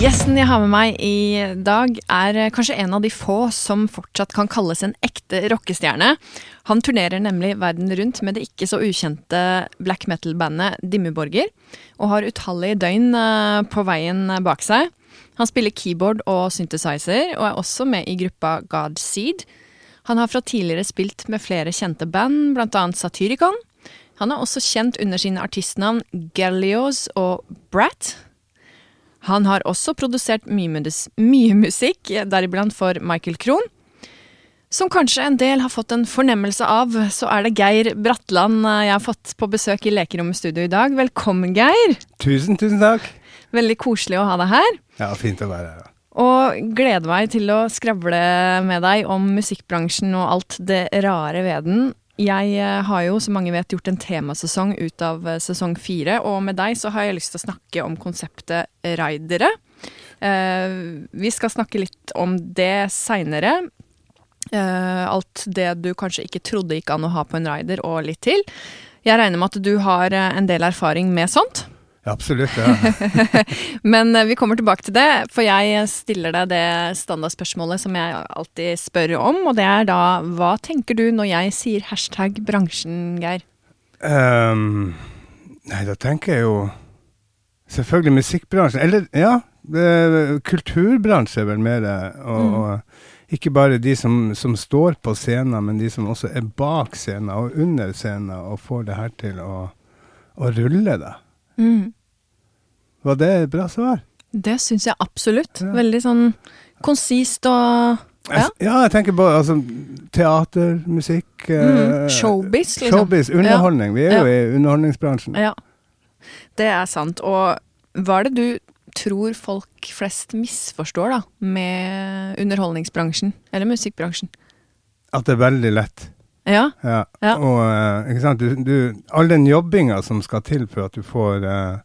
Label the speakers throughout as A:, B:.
A: Gjesten jeg har med meg i dag, er kanskje en av de få som fortsatt kan kalles en ekte rockestjerne. Han turnerer nemlig verden rundt med det ikke så ukjente black metal-bandet Dimmeborger, og har utallige døgn eh, på veien bak seg. Han spiller keyboard og synthesizer, og er også med i gruppa God Seed. Han har fra tidligere spilt med flere kjente band, annet Satyricon. Han er også kjent under sine artistnavn Gallios og Brat. Han har også produsert mye, mye musikk, deriblant for Michael Krohn. Som kanskje en del har fått en fornemmelse av, så er det Geir Bratland eh, jeg har fått på besøk i Lekerommet studio i dag. Velkommen, Geir.
B: Tusen, tusen takk.
A: Veldig koselig å ha deg her.
B: Ja, fint å være her.
A: Og gleder meg til å skravle med deg om musikkbransjen og alt det rare ved den. Jeg eh, har jo, som mange vet, gjort en temasesong ut av eh, sesong fire, og med deg så har jeg lyst til å snakke om konseptet raidere. Eh, vi skal snakke litt om det seinere. Alt det du kanskje ikke trodde gikk an å ha på en raider, og litt til. Jeg regner med at du har en del erfaring med sånt?
B: Ja, absolutt. Ja.
A: Men vi kommer tilbake til det, for jeg stiller deg det standardspørsmålet som jeg alltid spør om, og det er da hva tenker du når jeg sier hashtag bransjen, Geir?
B: Um, nei, da tenker jeg jo selvfølgelig musikkbransjen. Eller ja, det, kulturbransje er vel mer. Og, mm. og ikke bare de som, som, står på scenen, men de som også er bak scenen og under scenen og får det her til å, å rulle, da. Mm. Var det et bra svar?
A: Det syns jeg absolutt. Ja. Veldig sånn konsist og
B: ja. ja, jeg tenker på altså, teater, musikk mm.
A: eh, Showbiz, liksom.
B: Showbiz, Underholdning. Ja. Vi er jo i underholdningsbransjen.
A: Ja, det er sant. Og hva er det du tror folk flest misforstår da, med underholdningsbransjen, eller musikkbransjen?
B: At det er veldig lett.
A: Ja.
B: ja. Og uh, ikke sant, du, du, all den jobbinga som skal til for at du får eh,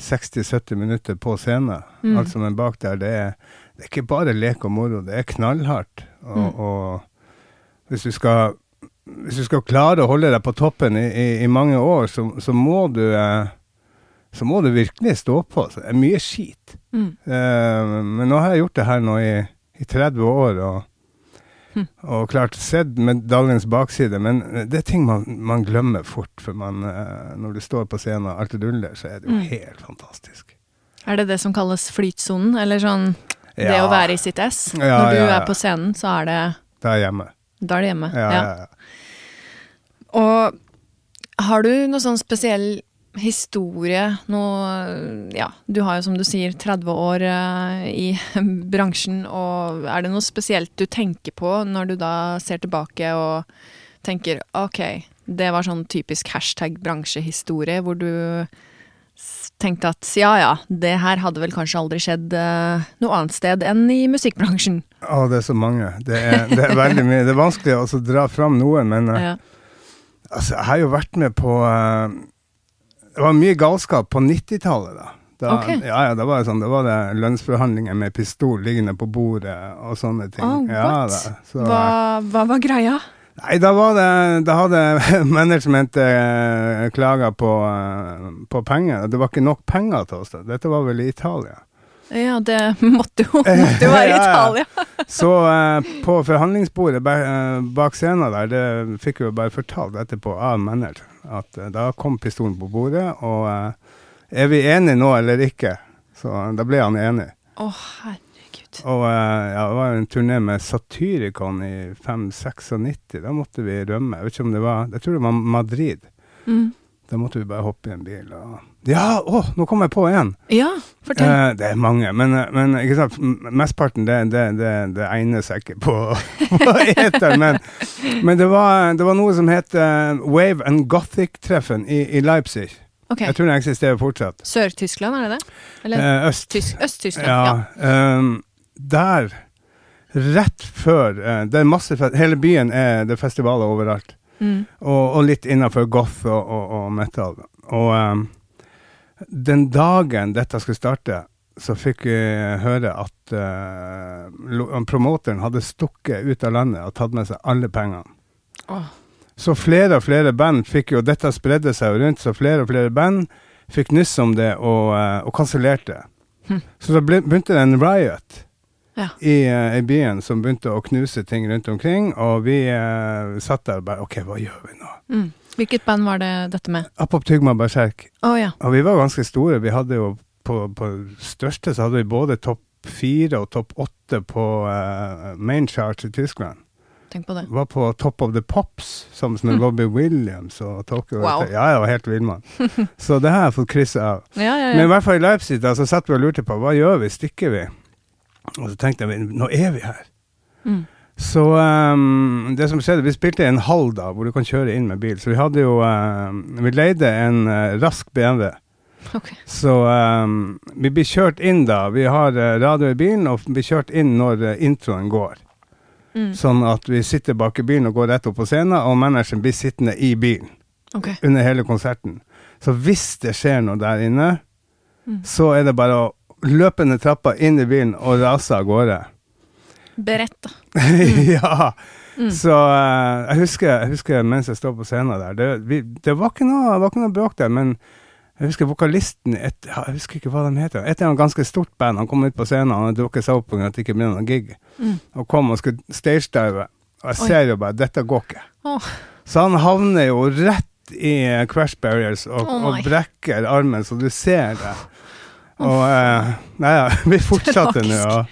B: 60-70 minutter på scenen, mm. alt som er bak der, det er, det er, ikke bare lek og moro, det er knallhardt. Og, mm. og hvis, du skal, hvis, du skal, klare å holde deg på toppen i, i, i mange år, så, så, må du uh, så må du virkelig stå på. Så det er mye skit. Mm. men nå har jeg gjort det her nå i, i 30 år. og. Og klart sett medaljens bakside, men det er ting man, man glemmer fort. For man, eh, når du står på scenen og alt ruller, så er det jo mm. helt fantastisk.
A: Er det det som kalles flytsonen, eller sånn ja. det å være i sitt ess? Ja, når du ja, er på scenen, så er det
B: Da er jeg hjemme.
A: Da er det hjemme, ja. Og har du noe sånn spesiell historie noe Ja, du har jo som du sier 30 år uh, i bransjen, og er det noe spesielt du tenker på når du da ser tilbake og tenker ok, det var sånn typisk hashtag bransjehistorie, hvor du tenkte at ja ja, det her hadde vel kanskje aldri skjedd uh, noe annet sted enn i musikkbransjen?
B: Å, det er så mange. Det er, det er veldig mye. Det er vanskelig å dra fram noen, men uh, ja. altså, jeg har jo vært med på det var mye galskap på 90-tallet, da. Da, okay. ja, ja, da var det sånn, da var det lønnsforhandlinger med pistol liggende på bordet og sånne ting.
A: Oh,
B: ja,
A: da, så, hva, hva, var greia?
B: Nei, da var det Da hadde managementet eh, klaga på, eh, på penger. Det var ikke nok penger til oss. Da. Dette var vel i Italia.
A: Ja, det måtte jo, måtte jo være i Italia.
B: så eh, på forhandlingsbordet bak, eh, bak scenen der, det fikk vi jo bare fortalt etterpå av manager at uh, da kom pistolen på bordet, og uh, er vi enige nå eller ikke? Så da ble han enig.
A: Å, oh, herregud.
B: Og eh, ja, det var en turné med Satyricon i 596. Da måtte vi rømme. Jeg vet ikke om det var Jeg tror det var Madrid.
A: Mm.
B: Da måtte vi bare hoppe i en bil og Ja, å, nå kom jeg på en!
A: Ja, fortell.
B: Eh, det er mange, men, eh, men ikke sant, mesteparten det, det, det, det egner seg ikke på å ete. Men, men det, var, det var noe som het uh, Wave and Gothic-treffen i, i Leipzig.
A: ok.
B: Jeg tror den eksisterer fortsatt.
A: Sør-Tyskland, er det det? Eller
B: Eh,
A: Øst-Tyskland. Øst-Tyskland?
B: Ja.
A: Ja.
B: Um, der, rett før uh, Det er masse Hele byen er det er festivaler overalt.
A: Mm.
B: Og, og litt innafor goth og, og, og metal. Og ehm, den dagen dette skulle starte, så fikk vi høre at uh, promoteren hadde stukket ut av landet og tatt med seg alle pengene.
A: Oh.
B: Så flere og flere band fikk jo Dette spredde seg jo rundt, så flere og flere band fikk nyss om det og, uh, og kansellerte.
A: Hm.
B: Så da begynte det en riot
A: Ja.
B: i, uh, i byen som begynte å knuse ting rundt omkring, og vi satt der og bare OK, hva gjør vi nå?
A: Mm. Hvilket band var det dette med?
B: Apoptygma Berserk.
A: Å ja.
B: Og vi var ganske store. Vi hadde jo på, på største så hadde vi både topp fire og topp åtte på uh, main charge i Tyskland.
A: Tenk på det.
B: Var på Top of the Pops sammen med Robbie Williams og Tokyo.
A: Wow.
B: Ja, jeg var helt villmann. så det har jeg fått krysset av.
A: Ja, ja, ja.
B: Men i hvert fall i Leipzig da, så satt vi og lurte på hva gjør vi, stikker vi? Og så tenkte jeg nå er vi her.
A: Mm.
B: Så um, det som skjedde, vi spilte i en hall da, hvor du kan kjøre inn med bil. Så vi hadde jo ehm, Vi leide en uh, rask BMW.
A: Okay.
B: Så um, vi blir kjørt inn da. Vi har uh, radio i bilen, og blir kjørt inn når uh, introen går.
A: Mm.
B: Sånn at vi sitter bak i bilen og går rett opp på scenen, og manageren blir sittende i bilen
A: okay.
B: under hele konserten. Så hvis det skjer noe der inne,
A: Mm.
B: så er det bare å løpe ned trappa, inn i bilen og rase av gårde.
A: Beredt, da.
B: ja.
A: Mm.
B: Så uh, jeg, husker, jeg husker mens jeg står på scenen der, det, vi, det var ikke noe, var ikke noe bråk der, men jeg husker vokalisten et, Jeg husker ikke hva de heter. Et eller annet ganske stort band. Han kom ut på scenen, hadde drukket seg opp pga. at det ikke ble noen gig.
A: Mm.
B: Og kom og skulle stagedive. Og jeg
A: Oi.
B: ser jo bare dette går ikke.
A: Oh.
B: Så han havner jo rett i crash barriers og,
A: oh
B: og brekker armen, så du ser det. Og uh, Nei ja, vi fortsatte nå.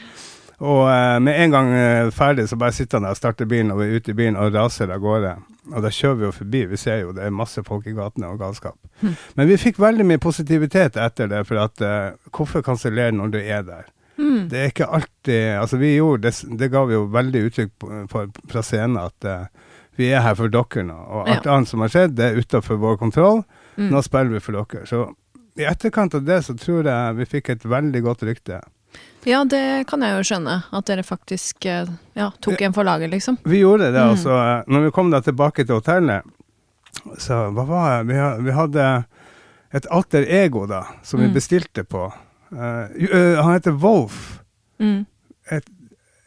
B: Og, eh, med en gang eh, ferdig, så bare sitter han der og starter bilen, og vi er ute i bilen og raser av gårde. Og da kjører vi jo forbi. Vi ser jo det er masse folk i gatene og galskap.
A: Mm.
B: Men vi fikk veldig mye positivitet etter det, for at eh, hvorfor kansellere når du er der?
A: Mm.
B: Det er ikke alltid Altså, vi gjorde det, det ga vi jo veldig uttrykk for, fra scenen, at eh, vi er her for dere nå. Og alt
A: Ja.
B: annet som har skjedd, det er utenfor vår kontroll.
A: Mm.
B: Nå spiller vi for dere. Så i etterkant av det så tror jeg vi fikk et veldig godt rykte.
A: Ja, det kan jeg jo skjønne. At dere faktisk eh, ja, tok en for laget, liksom.
B: Vi gjorde det,
A: Mm.
B: altså. Når vi kom da tilbake til hotellet, så hva var det? Vi, hadde et alter ego, da, som
A: Mm.
B: vi bestilte på. Uh, eh, han heter Wolf.
A: Mm.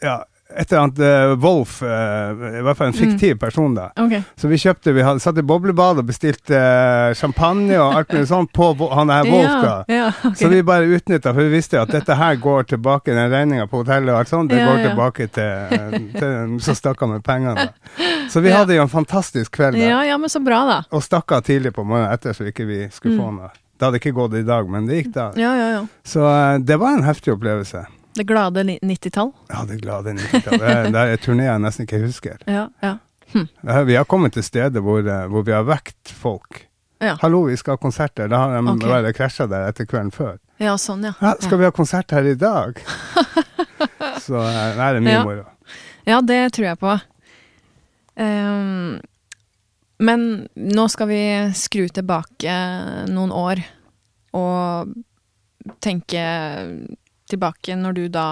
B: Ja, et eller annet eh, Wolf, eh, i hvert fall en fiktiv person, da.
A: Okay.
B: Så vi kjøpte, vi hadde satt i boblebad og bestilte eh, champagne og alt mulig sånt på han her Wolf, da.
A: Ja, ja, okay.
B: Så vi bare utnytta, for vi visste at dette her går tilbake, den regninga på hotellet og alt sånt, det
A: Ja,
B: går tilbake til, til Så stakk han med pengene. da. Så vi hadde jo en fantastisk kveld da.
A: ja, ja, men så bra, da.
B: Og stakk av tidlig på morgenen etter, så ikke vi skulle få
A: Mm.
B: noe. Det hadde ikke gått i dag, men det gikk da.
A: Ja, ja, ja.
B: Så det var en heftig opplevelse.
A: Det glade 90-tall.
B: Ja, det glade 90-tall. Det det er turné jeg nesten ikke husker.
A: Ja, ja.
B: Hm. Vi har kommet til steder hvor, eh, hvor vi har vekt folk.
A: Ja.
B: Hallo, vi skal ha konserter. Da har de
A: okay.
B: bare krasja der etter kvelden før.
A: Ja, sånn, ja.
B: Ja, skal vi ha konsert her i dag? Så eh, nei, det er mye
A: Ja.
B: moro.
A: Ja, det tror jeg på. Um, men nå skal vi skru tilbake noen år og tenke tilbake når du da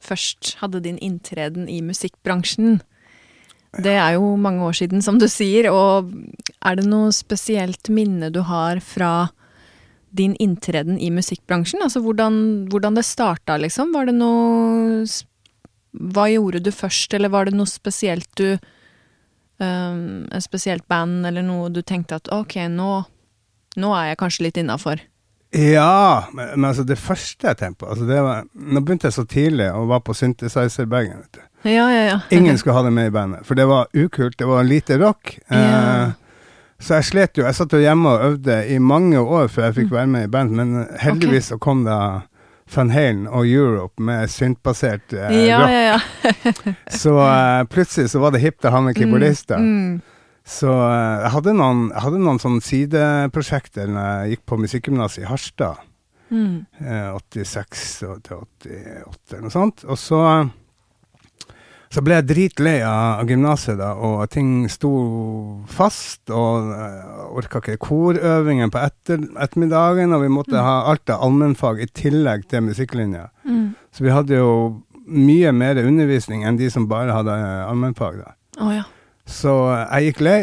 A: først hadde din inntreden i musikkbransjen. Det er jo mange år siden, som du sier, og er det noe spesielt minne du har fra din inntreden i musikkbransjen? Altså hvordan, hvordan det starta, liksom? Var det noe Hva gjorde du først, eller var det noe spesielt du um, Et spesielt band, eller noe du tenkte at ok, nå, nå er jeg kanskje litt innafor?
B: Ja, men, men altså det første jeg tenkte på altså det var, Nå begynte jeg så tidlig og var på synthesizer-bagen. vet du.
A: Ja, ja, ja.
B: Ingen skulle ha det med i bandet, for det var ukult. Det var lite rock.
A: Ja.
B: Eh, så jeg slet jo. Jeg satt jo hjemme og øvde i mange år før jeg
A: Mm.
B: fikk være med i band, men heldigvis så kom det Van Halen og Europe med syntbasert eh,
A: Ja,
B: rock.
A: ja, ja.
B: Så eh, plutselig så var det hipt å ha med keyboardister.
A: Mm.
B: Så eh, jeg hadde noen, jeg hadde noen sånne sideprosjekter når jeg gikk på musikkgymnaset i Harstad.
A: Mm.
B: eh, 86 og til 88 eller noe sånt. Og så, så ble jeg dritlei av, gymnaset, da, og ting sto fast. Og jeg orka ikke korøvingen på etter, ettermiddagen, og vi måtte
A: Mm.
B: ha alt av allmennfag i tillegg til musikklinja.
A: Mm.
B: Så vi hadde jo mye mer undervisning enn de som bare hadde eh, allmennfag. da.
A: Oh, ja.
B: Så jeg gikk lei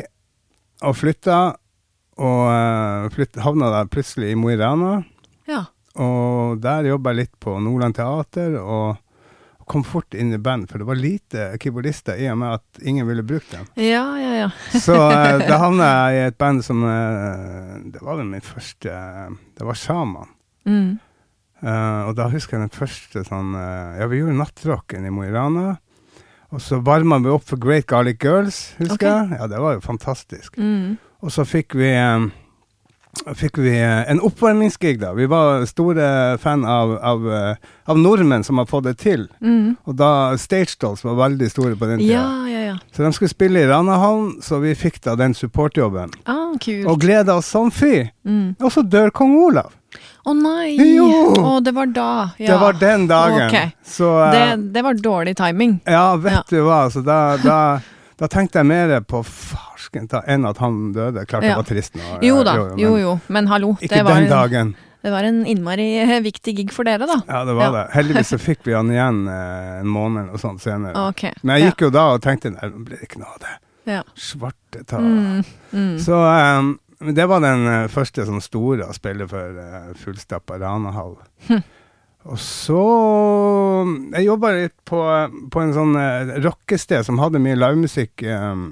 B: og flytta, og eh, flytt, havna da plutselig i Mo i Rana.
A: Ja.
B: Og der jobba jeg litt på Nordland Teater, og kom fort inn i band, for det var lite keyboardister i og med at ingen ville bruke dem.
A: Ja, ja, ja.
B: Så eh, da havna jeg i et band som eh, Det var vel mitt første Det var Sjaman.
A: Mm.
B: Eh, og da husker jeg den første sånn eh, Ja, vi gjorde nattrocken i Mo i Rana. Og så varma vi opp for Great Garlic Girls, husker
A: okay.
B: jeg. Ja, det var jo fantastisk.
A: Mm.
B: Og så fikk vi eh, Fikk vi eh, en oppvarmingsgig, da. Vi var store fan av, av, eh, av nordmenn som har fått det til.
A: Mm.
B: Og da Stage Dolls var veldig store på den tida.
A: Ja, ja, ja.
B: Så de skulle spille i Ranahallen, så vi fikk da den supportjobben.
A: Ah, kult.
B: Og gleda oss som fy.
A: Mm.
B: Og så dør kong Olav.
A: Å nei!
B: Jo!
A: Oh, det var da. Ja.
B: Det var den dagen.
A: Okay.
B: Så uh,
A: Det, det var dårlig timing.
B: Ja, vet
A: Ja.
B: du hva. Så da, da, da tenkte jeg mer på farsken ta- enn at han døde. Klart
A: Ja.
B: det var trist nå.
A: Jo da,
B: men
A: jo jo. Men hallo,
B: Ikke
A: det var,
B: den
A: en,
B: dagen.
A: det var en innmari eh, viktig gig for dere, da.
B: Ja, det var
A: Ja.
B: det. Heldigvis så fikk vi han igjen eh, en måned eller noe sånt senere.
A: Okay.
B: Men jeg gikk jo da og tenkte nei, nå blir det ikke noe av det.
A: ja.
B: Svarte ta.
A: Mm, mm.
B: Så eh, men det var den eh, første sånn store å spille for uh, fullstappa Ranahall.
A: Hm.
B: Og så Jeg jobba litt på, på en sånn uh, rockested som hadde mye livemusikk um,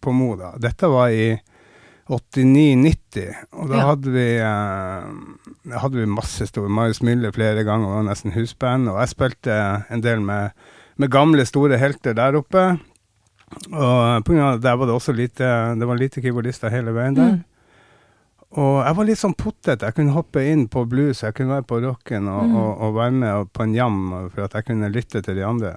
B: på Mo. da. Dette var i 89-90, og da
A: Ja.
B: hadde vi uh, hadde vi masse store Marius Müller flere ganger, og nesten husband. Og jeg spilte en del med, med gamle, store helter der oppe. Og på grunn av der var det også lite Det var lite keyboardister hele veien der.
A: Mm.
B: Og jeg var litt sånn pottete. Jeg kunne hoppe inn på blues, jeg kunne være på rocken og,
A: Mm.
B: og, og være med på en jam for at jeg kunne lytte til de andre.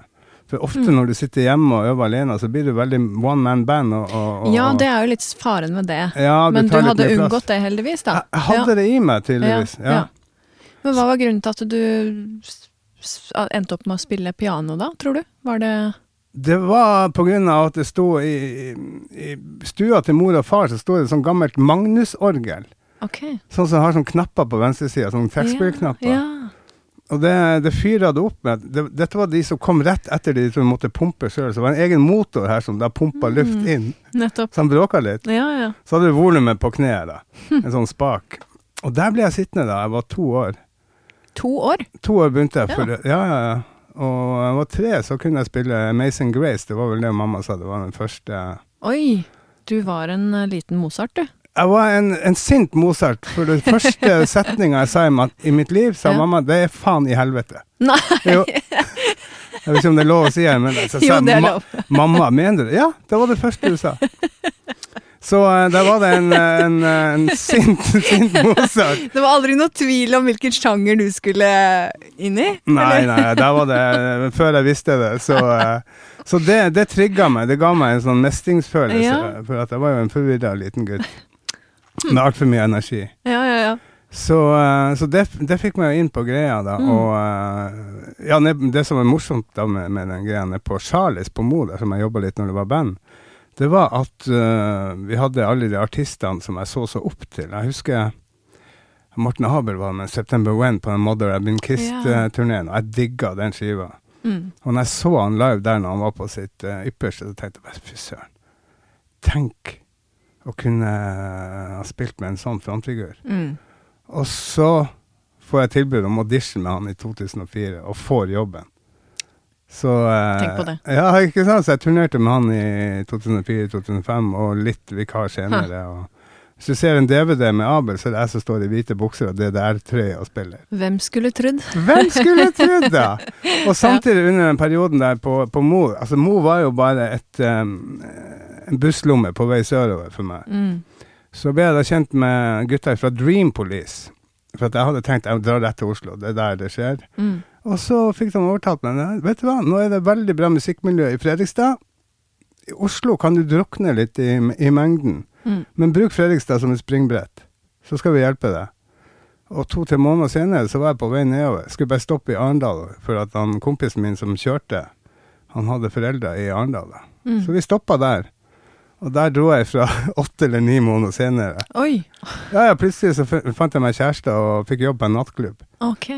B: For ofte
A: Mm.
B: når du sitter hjemme og øver alene, så blir du veldig one man band. Og, og,
A: Ja, det er jo litt faren med det.
B: ja,
A: Men du hadde unngått det, heldigvis, da.
B: Jeg, jeg hadde det i meg, tydeligvis.
A: Ja,
B: Ja.
A: ja. Men hva var grunnen til at du endte opp med å spille piano, da, tror du? Var det
B: Det var av at det sto i, i, stua til mor og far, så sto det sånn gammelt Magnus-orgel.
A: Ok.
B: Sånn som har sånn knapper på venstresida, sånn trekkspillknapper.
A: Ja.
B: Og det, det fyra det opp med det, Dette var de som kom rett etter de som måtte pumpe sjøl. Så det var en egen motor her som da pumpa luft
A: Mm.
B: inn.
A: Nettopp.
B: Så han bråka litt.
A: Ja, ja.
B: Så hadde du volumet på kneet, da. En sånn spak. Og der ble jeg sittende da jeg var to år.
A: To år?
B: To år begynte jeg
A: Ja.
B: for Ja, ja, ja. Og jeg var tre, så kunne jeg spille Amazing Grace. Det var vel det mamma sa. Det var den første
A: Oi! Du var en eh, liten Mozart, du.
B: Jeg var en, en sint Mozart, for den første setninga jeg sa i, i mitt liv, sa
A: Ja.
B: mamma, det er faen i helvete.
A: Nei!
B: Jo. Jeg vet ikke om det er lov å si her, men så
A: Jo, det er
B: ma- Mamma, mener du det? Ja, det var det første du sa. Så uh, der var det en, eh, en, eh, en sint, sint Mozart.
A: Det var aldri noe tvil om hvilken sjanger du skulle inn i?
B: Nei, nei, der var det Før jeg visste det, så, uh, så det, det trigga meg. Det ga meg en sånn mestringsfølelse.
A: Ja.
B: For at jeg var jo en forvirra liten gutt med altfor mye energi.
A: Ja, ja, ja.
B: Så, uh, så det, det fikk meg jo inn på greia, da.
A: Mm.
B: Og ja, det som er morsomt da med, med den greia på Charlies på Mo, der som jeg jobba litt når det var band, det var at uh, vi hadde alle de artistene som jeg så så opp til. Jeg husker Morten Habel var med September When på den Mother I've Been Kissed-turneen, og jeg digga den skiva.
A: Mm.
B: Og når jeg så han live der når han var på sitt uh, ypperste, så tenkte jeg bare fy søren. Tenk å kunne ha spilt med en sånn frontfigur.
A: Mm.
B: Og så får jeg tilbud om audition med han i 2004, og får jobben. Så eh,
A: Tenk på det.
B: Ja, ikke sant? Så jeg turnerte med han i 2004-2005, og litt vikar senere. Og hvis du ser en DVD med Abel, så er det jeg som står i hvite bukser og DDR-trøye og spiller.
A: Hvem skulle trodd?
B: Hvem skulle trodd da! Og samtidig under den perioden der på, på Mo Altså, Mo var jo bare et um, en busslomme på vei sørover for meg.
A: Mm.
B: Så ble jeg da kjent med gutter fra Dream Police. For at jeg hadde tenkt jeg drar rett til Oslo, det er der det skjer.
A: Mm.
B: Og så fikk de overtalt meg. Vet du hva, nå er det veldig bra musikkmiljø i Fredrikstad. I Oslo kan du drukne litt i, i mengden,
A: Mm.
B: men bruk Fredrikstad som et springbrett, så skal vi hjelpe deg. Og to-tre måneder senere så var jeg på vei nedover. Skulle bare stoppe i Arendal, for at han kompisen min som kjørte, han hadde foreldre i Arendal. da.
A: Mm.
B: Så vi stoppa der. Og der dro jeg fra åtte eller ni måneder senere.
A: Oi,
B: Ja, ja, plutselig så fant jeg meg kjæreste og fikk jobb på en nattklubb.
A: ok.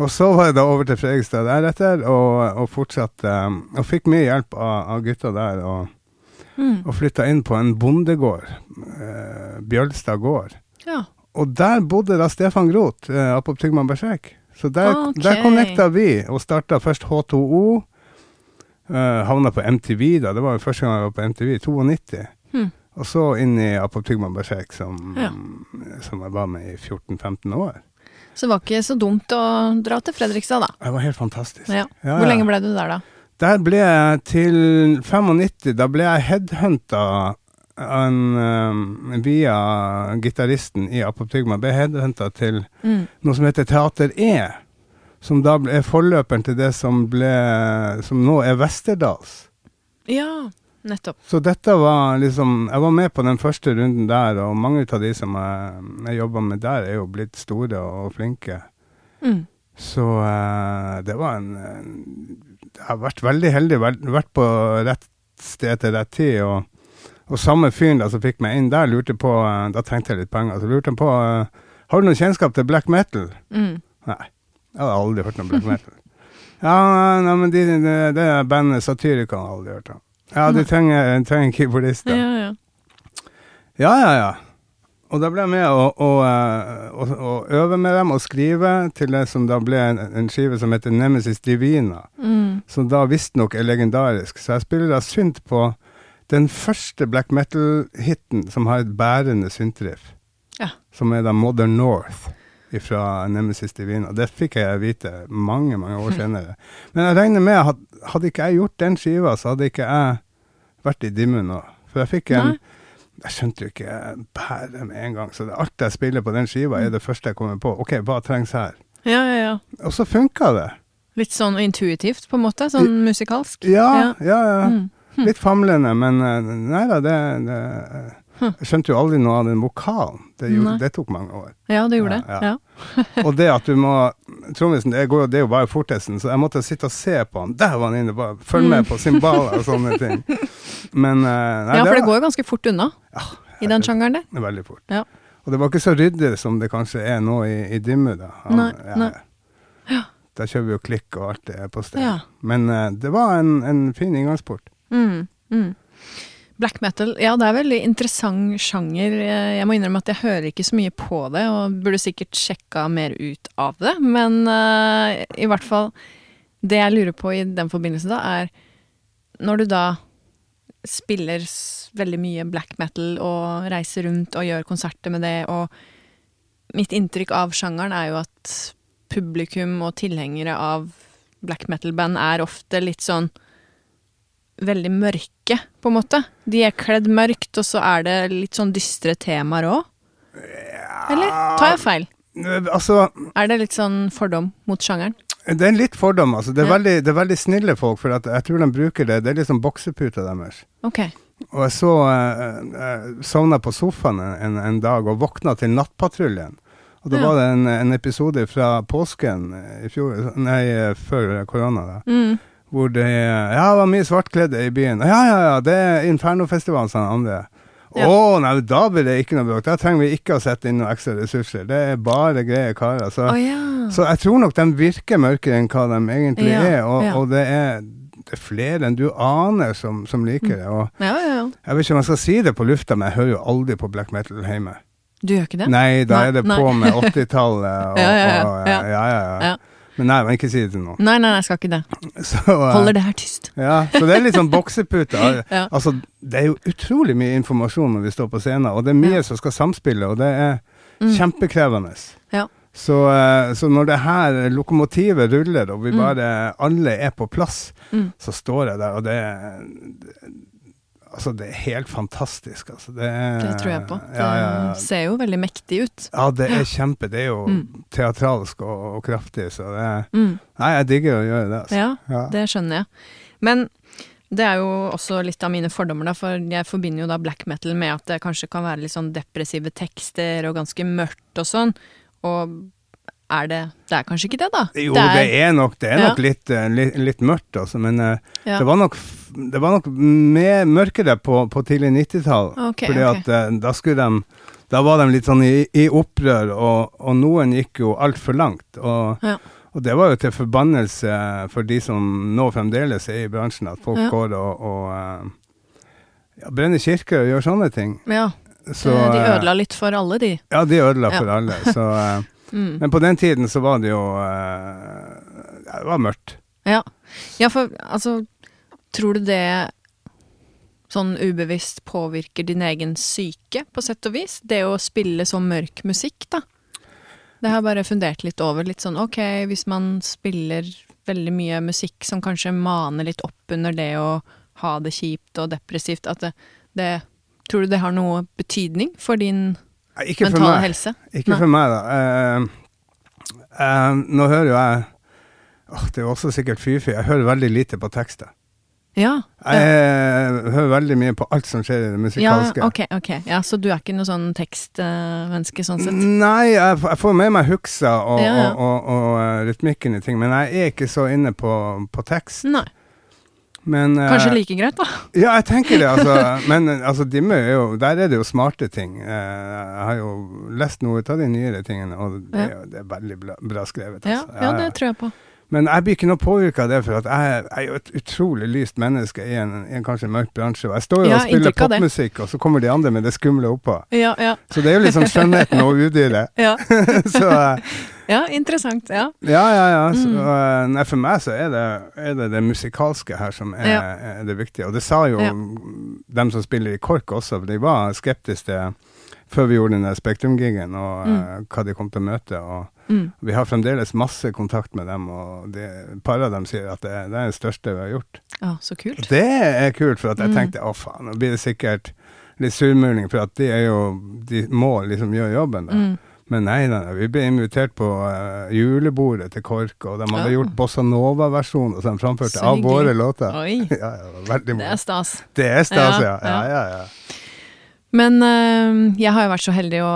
B: Og så var jeg da over til Fredrikstad deretter, og, og fortsatte um, Og fikk mye hjelp av, av gutta der, og,
A: Mm.
B: og flytta inn på en bondegård. Eh, Bjølstad gård.
A: Ja.
B: Og der bodde da Stefan Groth, eh, apotygman Berserk. Så der,
A: Ok.
B: der connecta vi, og starta først H2O. Eh, havna på MTV, da. Det var jo første gang jeg var på MTV, 92.
A: Mm.
B: Og så inn i Apotygman Berserk, som,
A: Ja.
B: som jeg var med i 14-15 år.
A: Så det var ikke så dumt å dra til Fredrikstad, da.
B: Det var helt fantastisk.
A: Ja.
B: Ja,
A: Hvor lenge ble du der, da?
B: Der ble jeg til 95. Da ble jeg headhunta en, um, via gitaristen i Apoptygma. Ble headhunta til
A: Mm.
B: noe som heter Teater E. Som da er forløperen til det som ble Som nå er Westerdals.
A: Ja, nettopp.
B: Så dette var liksom Jeg var med på den første runden der, og mange av de som jeg, jeg jobba med der, er jo blitt store og flinke.
A: Mm.
B: Så uh, det var en, Jeg har vært veldig heldig, vært, på rett sted til rett tid. Og, og samme fyren som fikk meg inn der, lurte på eh, Da trengte jeg litt penger. Så lurte han på uh, Har du noe kjennskap til black metal?
A: Mm.
B: Nei. Jeg har aldri hørt om black metal. Ja, nei, men de, det, det er bandet Satyricon har jeg aldri hørt om. Ja, du trenger, trenger en keyboardist.
A: Ja, ja.
B: Ja, ja, ja. Og da ble jeg med å, å, eh, å, å øve med dem og skrive til det som da ble en, en skive som heter Nemesis Divina.
A: Mm.
B: Som da visstnok er legendarisk. Så jeg spiller da synt på den første black metal-hiten som har et bærende syntriff.
A: Ja.
B: Som er da Modern North fra Nemesis Divina. Det fikk jeg vite mange, mange år senere. Men jeg regner med at hadde ikke jeg gjort den skiva, så hadde ikke jeg vært i dimmen nå. For jeg fikk en. Jeg skjønte jo ikke bare med en gang. Så det alt jeg spiller på den skiva, er det første jeg kommer på. OK, hva trengs her?
A: Ja, ja, ja.
B: Og så funka det.
A: Litt sånn intuitivt, på en måte? Sånn musikalsk?
B: Ja, ja, ja.
A: Mm.
B: Litt famlende, men eh, nei da, det, det Jeg skjønte jo aldri noe av den vokalen. Det, gjorde, det tok mange år.
A: Ja, det gjorde
B: Ja,
A: det.
B: ja.
A: Ja.
B: Og det at du må Trommisen, det, går det er jo bare fortesten, så jeg måtte sitte og se på han. Der var han inne, bare følg med på cymbaler og sånne ting. Men eh, nei,
A: ja, for det
B: var
A: går jo ganske fort unna i den sjangeren der.
B: veldig fort.
A: Ja.
B: Og det var ikke så ryddig som det kanskje er nå i, i Dimmu, da. Han-
A: Nei, nei.
B: Da kjører vi jo klikk og alt det er på sted.
A: Ja.
B: Men uh, det var en, en fin inngangsport.
A: Mm, mm. Black metal, ja det er veldig interessant sjanger. Eh, Jeg må innrømme at jeg hører ikke så mye på det, og burde sikkert sjekka mer ut av det. Men uh, i hvert fall Det jeg lurer på i den forbindelse, da, er når du da spiller veldig mye black metal og reiser rundt og gjør konserter med det, og mitt inntrykk av sjangeren er jo at publikum og tilhengere av black metal-band er ofte litt sånn veldig mørke, på en måte. De er kledd mørkt, og så er det litt sånn dystre temaer òg. Eller tar jeg feil?
B: Eh, Altså,
A: Er det litt sånn fordom mot sjangeren?
B: det er litt fordom, altså. Det er,
A: Ja.
B: veldig, det er veldig snille folk, for jeg tror de bruker det. Det er liksom bokseputa deres.
A: Ok.
B: Og jeg så uh, uh, Sovna på sofaen en, en dag og våkna til Nattpatruljen. Og da
A: Ja.
B: var det en, en episode fra påsken eh, i fjor, nei, eh, før korona, da.
A: Mm.
B: Hvor det Ja, det var mye svartkledde i byen. Ja, ja, ja, det er Infernofestivalen, sa han andre. Å,
A: Ja.
B: nei, da blir det ikke noe bråk. Da trenger vi ikke å sette inn noen ekstra ressurser. Det er bare greie karer. Så,
A: oh, ja.
B: så jeg tror nok de virker mørkere enn hva de egentlig
A: Ja,
B: er. Og, og det, er, det er flere enn du aner som, som liker det. Og
A: ja, ja, ja.
B: jeg vet ikke om jeg skal si det på lufta, men jeg hører jo aldri på black metal hjemme.
A: Du gjør ikke det?
B: Nei, da
A: Nei,
B: er det
A: nei.
B: på med 80-tallet og, og
A: ja,
B: ja. Ja. Men nei, men ikke si det til noen.
A: Nei, nei, jeg skal ikke det.
B: Så, uh,
A: Holder det her tyst.
B: Ja, så det er litt sånn boksepute.
A: Ja.
B: Altså, det er jo utrolig mye informasjon når vi står på scenen, og det er mye
A: Ja.
B: som skal samspille, og det er
A: Mm.
B: kjempekrevende.
A: Ja.
B: Så, uh, så når det her lokomotivet ruller, og vi
A: Mm.
B: bare alle er på plass,
A: Mm.
B: så står jeg der, og det Altså, det er helt fantastisk, altså. Det, er,
A: Det tror jeg på. Det
B: Ja, ja, ja.
A: ser jo veldig mektig ut.
B: ja, det er kjempe. Det er jo
A: Mm.
B: teatralsk og, og kraftig, så det
A: Mm.
B: Nei, jeg digger å gjøre det, altså.
A: Ja,
B: Ja.
A: det skjønner jeg. Men det er jo også litt av mine fordommer, da, for jeg forbinder jo da black metal med at det kanskje kan være litt sånn depressive tekster og ganske mørkt og sånn. Og er det Det er kanskje ikke det, da?
B: Jo, det er, nok, det er
A: Ja.
B: litt, eh, litt, litt mørkt, altså, men eh,
A: ja.
B: det var nok, det var nok mer mørkere på, på tidlig 90-tall.
A: Okay,
B: fordi
A: okay.
B: at eh, da skulle de Da var de litt sånn i, i opprør, og, og noen gikk jo altfor langt. Og,
A: Ja.
B: og det var jo til forbannelse for de som nå fremdeles er i bransjen, at folk går og, og ja, brenner kirker og gjør sånne ting.
A: ja.
B: Så,
A: de ødela litt for alle, de.
B: Ja, de ødela for alle. Så,
A: Mm.
B: men på den tiden så var det jo eh, ja, Det var mørkt.
A: Ja. ja, for altså Tror du det sånn ubevisst påvirker din egen syke, på sett og vis? Det å spille så mørk musikk, da. Det har jeg bare fundert litt over. Litt sånn ok, hvis man spiller veldig mye musikk som kanskje maner litt opp under det å ha det kjipt og depressivt, at det, det Tror du det har noe betydning for din
B: Ikke for meg.
A: helse?
B: Ikke
A: Nei.
B: for meg, da. Uh, uh, nå hører jo jeg oh, Det er jo også sikkert fy-fy. Jeg hører veldig lite på tekster.
A: Ja. Ja.
B: Jeg hører veldig mye på alt som skjer i det musikalske.
A: Ja, ok, ok. Ja, så du er ikke noe sånn tekstmenneske sånn sett?
B: Nei, jeg, jeg får med meg hooksa og,
A: Ja,
B: og, og, og eh, rytmikken i ting, men jeg er ikke så inne på, på tekst.
A: Nei.
B: Men, eh,
A: Kanskje like greit, da.
B: Ja, jeg tenker det, altså. Men altså, Dimme er jo Der er det jo smarte ting. Eh, jeg har jo lest noe av de nyere tingene, og det, er det er veldig bra, bra skrevet.
A: Ja,
B: Altså.
A: ja, det tror jeg på.
B: Men jeg blir ikke noe påvirka av det, for jeg, er jo et utrolig lyst menneske i en, en kanskje mørk bransje. Og jeg står jo
A: Ja,
B: og spiller popmusikk, og så kommer de andre med det skumle oppå.
A: Ja, ja.
B: Så det er jo liksom skjønnheten og udyret.
A: Ja,
B: så eh,
A: ja interessant. Ja.
B: ja, ja, ja. Så,
A: Mm.
B: nei, for meg så er det, er det det musikalske her som er,
A: Ja.
B: er det viktige. Og det sa jo
A: Ja.
B: dem som spiller i KORK også, for de var skeptiske før vi gjorde den der Spektrum-gigen, og eh, hva de kom til å møte. og
A: Mm.
B: vi har fremdeles masse kontakt med dem, og et par av dem sier at det, det er det største vi har gjort.
A: ja, så kult.
B: Det er kult, for at jeg
A: Mm.
B: tenkte å faen, nå blir det sikkert litt surmuling, for at de jo De må liksom gjøre jobben. Da. Men nei, nei, nei, vi ble invitert på uh, julebordet til KORK, og de hadde
A: oh.
B: gjort Bossa Nova-versjoner som de framførte
A: Så
B: av våre låter.
A: Oi,
B: Ja, ja, det
A: er stas.
B: Det er stas, ja.
A: Ja,
B: Ja,
A: ja. Men uh, jeg har jo vært så heldig å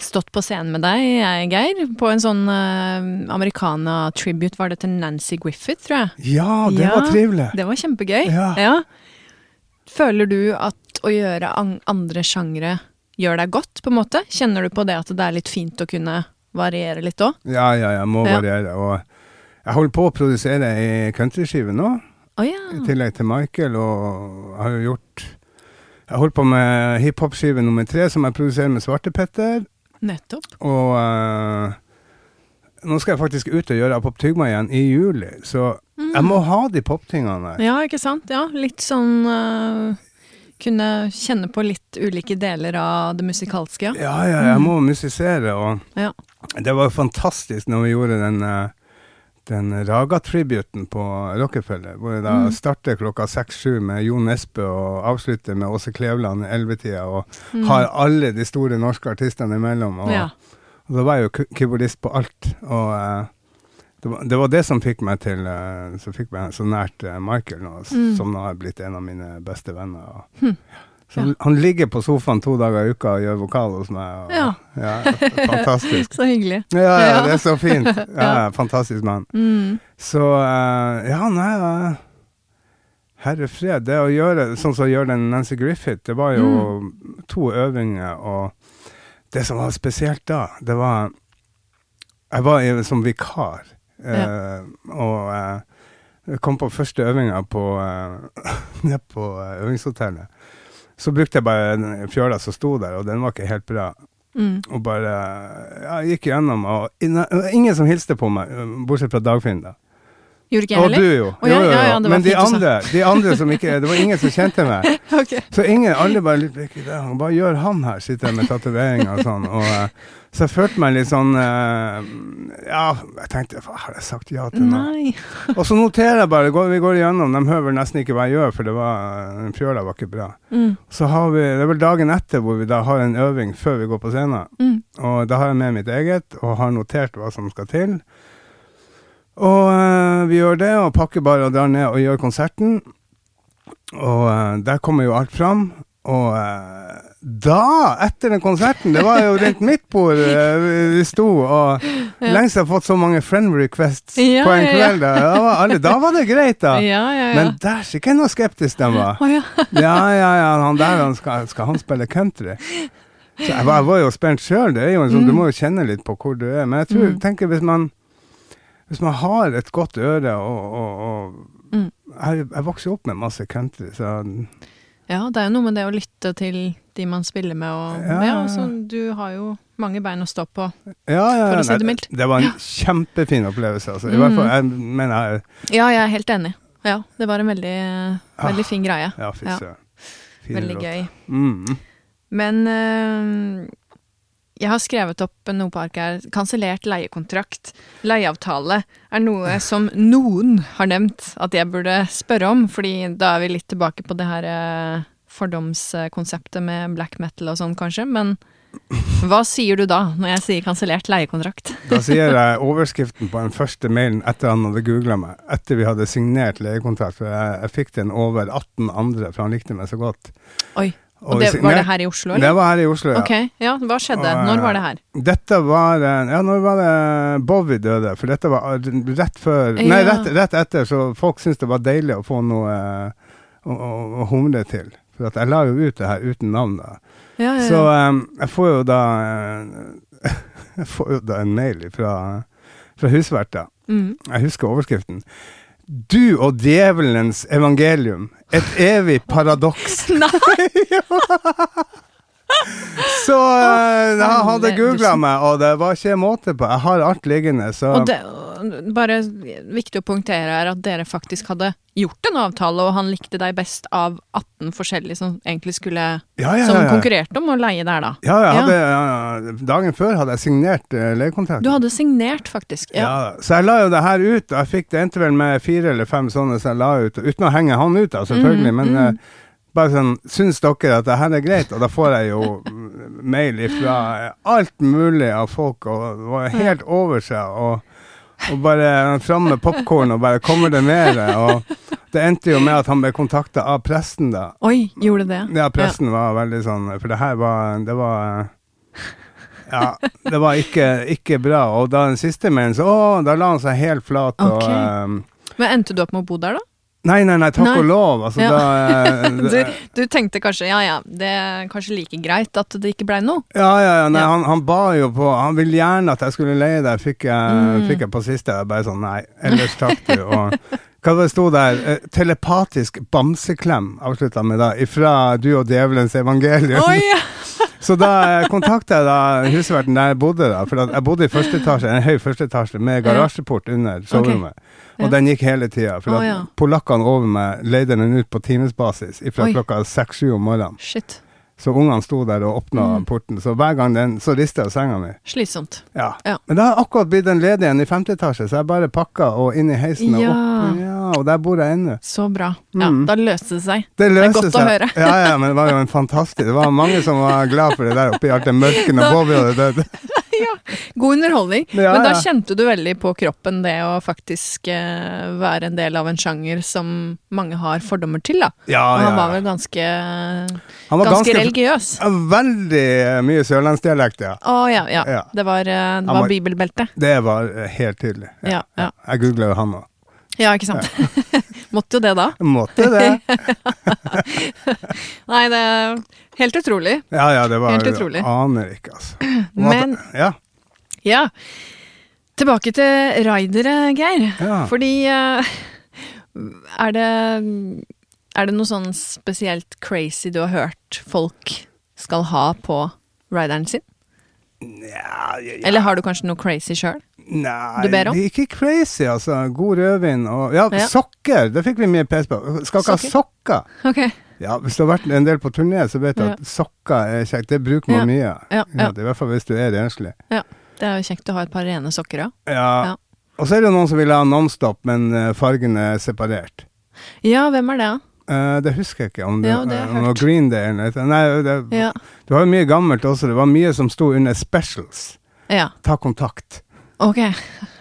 A: stått på scenen med deg, jeg, Geir, på en sånn uh, Americana-tribute, var det til Nancy Griffith, tror jeg.
B: Ja, det var trivelig.
A: Det var kjempegøy.
B: Ja.
A: Føler du at å gjøre an andre sjangre gjør deg godt, på en måte? Kjenner du på det at det er litt fint å kunne variere litt òg?
B: Ja, ja, jeg må
A: Ja.
B: variere. Og jeg holder på å produsere ei countryskive nå.
A: Å
B: I tillegg til Michael, og jeg har jo gjort Jeg holder på med hiphop-skive nummer tre, som jeg produserer med Svartepetter.
A: Nettopp.
B: Og uh, nå skal jeg faktisk ut og gjøre Apop Tygma igjen i juli, så jeg må ha de poptingene der.
A: Ja, ikke sant? Ja, litt sånn øh, Kunne kjenne på litt ulike deler av det musikalske, ja.
B: Ja, ja, jeg må musisere, og
A: Ja.
B: det var jo fantastisk når vi gjorde den eh, den Raga-tributen på Rockefeller, hvor jeg da
A: Mm.
B: starter klokka seks-sju med Jon Espe og avslutter med Åse Kleveland ellevetida, og
A: Mm.
B: har alle de store norske artistene imellom. Og,
A: ja.
B: og da var jeg jo keyboardist på alt. Og eh, det, var, det var det som fikk meg til eh, Som fikk meg så nært eh, Michael nå,
A: Mm.
B: som nå har blitt en av mine beste venner. Og,
A: Hm.
B: Så
A: Ja.
B: han, ligger på sofaen to dager i uka og gjør vokal hos meg. Og,
A: Ja.
B: ja, fantastisk.
A: Så hyggelig.
B: Ja, ja, det er så fint. Ja. Fantastisk mann.
A: Mm.
B: Så eh, ja, nei Herre fred. Det å gjøre sånn som å gjøre den Nancy Griffith, det var jo
A: Mm.
B: to øvinger, og det som var spesielt da, det var Jeg var som vikar, eh, og eh, jeg kom på første øvinga på nede på eh, øvingshotellet. Så brukte jeg bare den fjøla som sto der, og den var ikke helt bra.
A: Mm.
B: Og bare ja, gikk gjennom, og ingen som hilste på meg, bortsett fra Dagfinn, da.
A: Gjorde ikke jeg
B: Og du, jo.
A: Oh, ja,
B: jo, jo,
A: ja, ja,
B: jo. Men de andre, de andre som ikke Det var ingen som kjente meg.
A: okay.
B: Så ingen, alle bare litt Hva gjør han her? Sitter jeg med tatoveringer og sånn. Og, eh, så jeg følte meg litt sånn eh, Ja, jeg tenkte hva har jeg sagt ja til nå?
A: Nei.
B: Og så noterer jeg bare, går, vi går igjennom, de hører nesten ikke hva jeg gjør, for det var, fjøla var ikke bra.
A: Mm.
B: Så har vi, det er vel dagen etter hvor vi da har en øving før vi går på scenen.
A: Mm.
B: Og da har jeg med mitt eget, og har notert hva som skal til. Og uh, vi gjør det, og pakker bare og drar ned og gjør konserten. Og uh, der kommer jo alt fram. Og uh, da, etter den konserten, det var jo rundt mitt bord vi, sto, og
A: Ja.
B: lengst jeg har fått så mange friend requests
A: Ja,
B: på en
A: ja, ja.
B: kveld. Da, var alle, da var det greit, da.
A: Ja, ja, ja.
B: Men dæsken hvor skeptisk de var.
A: Oh, ja.
B: Ja, ja, han der, han skal, skal han spille country? Så jeg var, jeg var jo spent sjøl. Det er jo en sånn, Du må jo kjenne litt på hvor du er. Men jeg tror,
A: Mm.
B: tenker hvis man, hvis man har et godt øre og, og, og
A: Mm.
B: jeg, jeg vokste jo opp med masse country, så
A: ja, det er jo noe med det å lytte til de man spiller med, og
B: Ja,
A: ja,
B: ja.
A: du har jo mange bein å stå på.
B: ja, ja,
A: For å si det mildt.
B: Det var en kjempefin opplevelse. Altså. I
A: Mm.
B: hvert fall, jeg mener jeg
A: Ja, jeg er helt enig. Ja, det var en veldig, veldig fin greie.
B: Ja, fy søren.
A: Veldig gøy.
B: Mm.
A: Men øh, jeg har skrevet opp noe på arket her. Kansellert leiekontrakt. Leieavtale er noe som noen har nevnt at jeg burde spørre om, fordi da er vi litt tilbake på det her øh, fordomskonseptet med black metal og sånn, kanskje. Men hva sier du da, når jeg sier kansellert leiekontrakt?
B: Da sier jeg overskriften på den første mailen etter han hadde googla meg, etter vi hadde signert leiekontrakt. For jeg, jeg fikk den over 18 andre, for han likte meg så godt.
A: Oi. Og det, var det her i Oslo, eller?
B: Det var her i Oslo, ja.
A: Ok, ja, hva skjedde?
B: Og,
A: Når var det her?
B: Dette var eh, Ja, når var det Bowie døde? For dette var eh, rett før Nei, rett, rett etter, så folk syntes det var deilig å få noe eh, å, å, å humre til. For jeg la jo ut det her uten navn, da.
A: Ja, ja,
B: Så
A: ja.
B: eh, jeg får jo da eh, Jeg får jo da en mail fra, fra husverta.
A: Mm.
B: Jeg husker overskriften. Du og djevelens evangelium. Et evig paradoks.
A: Nei!
B: Så eh, jeg hadde googla meg, og det var ikke måte på. Jeg har alt liggende, så
A: Og det, bare viktig å punktere er at dere faktisk hadde gjort en avtale, og han likte deg best av 18 forskjellige som egentlig skulle
B: ja, ja,
A: Som
B: ja,
A: konkurrerte om å leie der, da.
B: Ja, hadde, ja, dagen før hadde jeg signert uh, leiekontrakt.
A: Du hadde signert, faktisk.
B: Ja.
A: Ja.
B: så jeg la jo det her ut, og jeg fikk det endte vel med fire eller fem sånne som jeg la ut, uten å henge han ut, da, selvfølgelig.
A: mm,
B: men
A: mm.
B: eh, bare sånn Syns dere at det her er greit? Og da får jeg jo mail ifra alt mulig av folk, og var helt over seg. Og, og bare fram med popkorn og bare kommer det mer? Og det endte jo med at han ble kontakta av presten, da.
A: Oi, gjorde det?
B: Ja, presten var veldig sånn For det her var Det var Ja, det var ikke, ikke bra. Og da den siste mailen, så å, da la han seg helt flat. Og,
A: Ok.
B: ehm,
A: Men endte du opp med å bo der, da?
B: Nei, nei, nei, takk
A: Nei.
B: og lov. Altså,
A: Ja.
B: da eh,
A: Du, du tenkte kanskje ja ja, det er kanskje like greit at det ikke blei noe?
B: Ja, ja, ja. Nei,
A: Ja.
B: Han, han ba jo på Han ville gjerne at jeg skulle leie deg, Fikk jeg,
A: Mm.
B: fikk jeg på siste. Jeg bare sånn nei, ellers takk, du. Og hva det sto der? Eh, telepatisk bamseklem, avslutta med da, ifra du og djevelens evangelium.
A: Oi!
B: Så da kontakta jeg da husverten der jeg bodde, da. For jeg bodde i første etasje, en høy første etasje med garasjeport under soverommet.
A: Okay.
B: Og den gikk hele tida. For oh,
A: ja.
B: polakkene over meg leide den ut på timesbasis fra klokka seks-sju om morgenen.
A: Shit.
B: Så ungene sto der og åpna
A: Mm.
B: porten. Så hver gang den, så rista jeg senga mi.
A: Slitsomt.
B: Ja.
A: Ja.
B: Men det har akkurat blitt en ledig en i femte etasje, så jeg bare pakka og inn i heisen og
A: Ja.
B: opp. Ja, og der bor jeg ennå.
A: Så bra. Ja,
B: Mm.
A: da løste det seg.
B: Det det
A: er
B: godt
A: godt å høre.
B: ja, ja, men det var jo en fantastisk Det var mange som var glad for det der oppe i alt det mørke når Bobby hadde dødd.
A: God underholdning.
B: Ja,
A: Men da kjente du veldig på kroppen det å faktisk eh, være en del av en sjanger som mange har fordommer til, da.
B: Ja,
A: Og
B: ja.
A: han var vel ganske,
B: Han var
A: ganske,
B: ganske,
A: religiøs.
B: Veldig mye sørlandsdialekt, ja.
A: Å ja, ja.
B: Ja.
A: Det var, eh, det var
B: var-
A: bibelbeltet.
B: Det var helt tydelig.
A: Ja, ja.
B: Jeg googla jo han òg.
A: Ja, ikke sant. Måtte jo det da.
B: Måtte det.
A: Nei, det er helt utrolig.
B: Ja, ja, det var
A: Helt utrolig.
B: Aner ikke, altså. Måtte,
A: Men
B: ja,
A: ja. Tilbake til raidere, Geir.
B: ja.
A: Fordi eh, er det Er det noe sånn spesielt crazy du har hørt folk skal ha på rideren sin?
B: Ja, ja, ja.
A: Eller har du kanskje noe crazy sjøl?
B: Nei, det er ikke crazy, altså. God rødvin og Ja,
A: Ja.
B: sokker! Det fikk vi mye pes på. Skal ikke ha sokker!
A: Okay.
B: Ja, hvis du har vært en del på turné, så vet du
A: Ja.
B: at sokker er kjekt. Det bruker man mye.
A: Ja, ja.
B: det I hvert fall hvis du er renslig.
A: Det er jo kjekt å ha et par rene sokker, òg.
B: Ja.
A: Ja.
B: Og så er det noen som vil ha Nonstop, men fargene fargen er separert.
A: Ja, hvem er det?
B: Eh, det husker jeg ikke. Om det,
A: Ja, det
B: om det var. Green Day eller noe. Nei, det,
A: Ja.
B: det var mye gammelt også. Det var mye som sto under specials.
A: ja.
B: Ta kontakt.
A: Ok.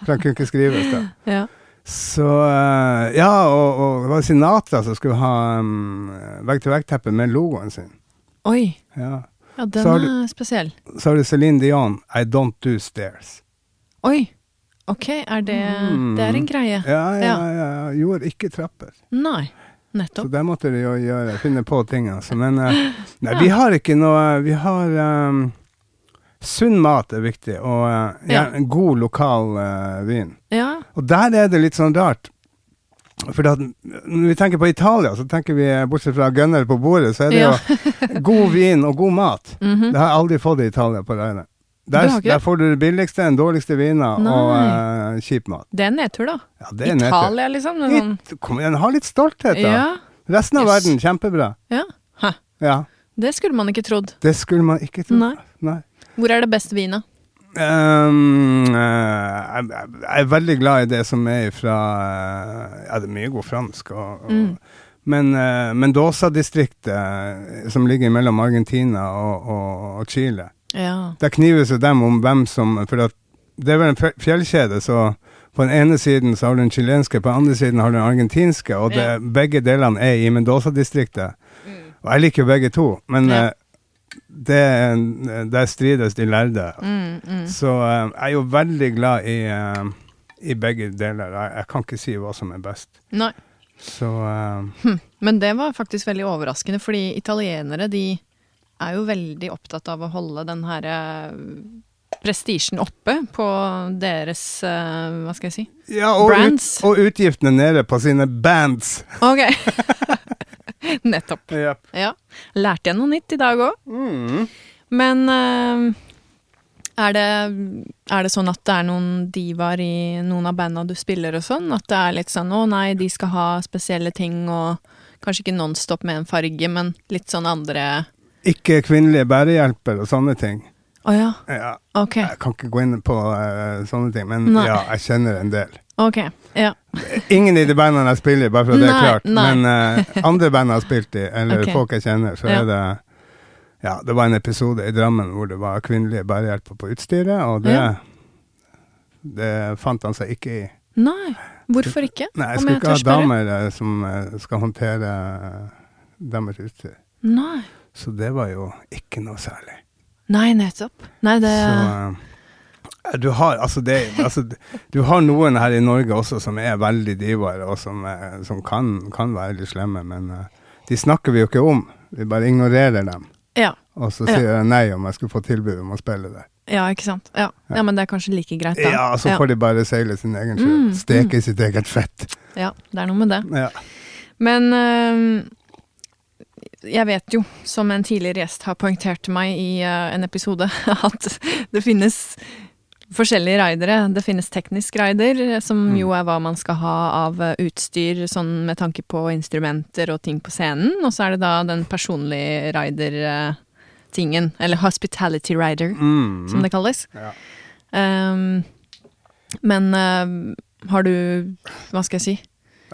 B: For han kunne ikke skrives, da.
A: Ja.
B: Så eh, Ja, og, og det var Sinatra som skulle ha um, vegg-til-vegg-teppe med logoen sin.
A: Oi.
B: Ja.
A: Ja, den
B: Så du-
A: er spesiell.
B: Så har du Céline Dion, I Don't Do Stairs.
A: Oi. Ok, er det
B: Mm.
A: Det er en greie.
B: Ja, ja,
A: Ja.
B: ja. Gjorde ikke trapper.
A: Nei. Nettopp.
B: Så der måtte de jo gjøre, finne på ting, altså. Men eh, nei, vi har ikke noe Vi har um, Sunn mat er viktig, og uh,
A: Ja.
B: god lokal uh, vin.
A: Ja.
B: Og der er det litt sånn rart. For at når vi tenker på Italia, så tenker vi, eh, bortsett fra gunner på bordet, så er det
A: Ja.
B: jo god vin og god mat.
A: Mhm.
B: Det har jeg aldri fått i Italia på
A: regnet.
B: Der, der får du det billigste, den dårligste viner
A: Nei.
B: og uh, kjip mat.
A: Det er nedtur, da.
B: Ja, det er nedtur.
A: Italia, liksom. Noen... Sånn.
B: Litt- Kom igjen, ha litt stolthet, da.
A: Ja.
B: Resten av
A: Yes.
B: verden, kjempebra.
A: ja.
B: Ja.
A: Det skulle man ikke trodd.
B: Det skulle man ikke trodd.
A: Nei.
B: Nei.
A: Hvor er det best vina?
B: Um, eh, jeg, jeg er veldig glad i det som er fra Ja, det er mye god fransk. Og, og,
A: Mm.
B: Men uh, Mendoza-distriktet, eh, som ligger mellom Argentina og, og, Chile,
A: Ja.
B: der knives jo dem om hvem som For det er vel en fjellkjede, så på den ene siden så har du den chilenske, på den andre siden har du den argentinske, og det,
A: Ja.
B: begge delene er i Mendoza-distriktet. Og jeg liker jo begge to, men
A: Ja.
B: Det, der strides de lærde.
A: Mm, mm.
B: Så uh, jeg er jo veldig glad i, uh, i begge deler. Jeg, jeg kan ikke si hva som er best.
A: Nei.
B: Så eh,
A: Men det var faktisk veldig overraskende, fordi italienere de er jo veldig opptatt av å holde den herre prestisjen oppe på deres uh, Hva skal jeg si?
B: Ja, og, ut, og utgiftene nede på sine bands.
A: Ok. Nettopp.
B: Yep.
A: Ja. Lærte jeg noe nytt i dag òg.
B: Mm.
A: Men uh, er, det, er det sånn at det er noen divaer i noen av banda du spiller og sånn? At det er litt sånn å nei, de skal ha spesielle ting og kanskje ikke nonstop med en farge, men litt sånn andre
B: Ikke kvinnelige bærehjelper og sånne ting.
A: Å ja,
B: Ja,
A: ok.
B: jeg kan ikke gå inn på uh, sånne ting, men
A: Nei.
B: ja, jeg kjenner en del.
A: Ok, ja.
B: Ingen i de bandene jeg spiller i, bare for at det er klart.
A: nei.
B: Men uh, andre band jeg har spilt i, eller
A: okay.
B: folk jeg kjenner, så
A: Ja.
B: er det Ja, det var en episode i Drammen hvor det var kvinnelige bærehjelper på utstyret, og det
A: Ja.
B: Det fant han seg ikke i.
A: Nei, hvorfor ikke?
B: Nei, jeg skulle ikke ha damer eh, som skal håndtere deres utstyr.
A: Nei.
B: Så det var jo ikke noe særlig.
A: Nei, nettopp. Nei, det
B: Så eh, du har altså det altså, Du har noen her i Norge også som er veldig divaer, og som, eh, som kan, kan være litt slemme, men eh, de snakker vi jo ikke om. Vi bare ignorerer dem.
A: Ja.
B: Og så sier jeg nei om jeg skulle få tilbud om å spille der.
A: Ja, ikke sant. Ja. ja, men det er kanskje like greit, da.
B: Ja, så får de bare seile sin egen sjø.
A: Mm,
B: Steke sitt eget fett.
A: Ja, det er noe med det.
B: Ja.
A: Men øhm, jeg vet jo, som en tidligere gjest har poengtert til meg i øh, en episode, at det finnes forskjellige ridere. Det finnes teknisk rider, som
B: Mm.
A: jo er hva man skal ha av øh, utstyr sånn med tanke på instrumenter og ting på scenen. Og så er det da den personlige rider-tingen, eller hospitality rider,
B: Mm.
A: som det kalles.
B: Ja.
A: Um, men uh, har du Hva skal jeg si?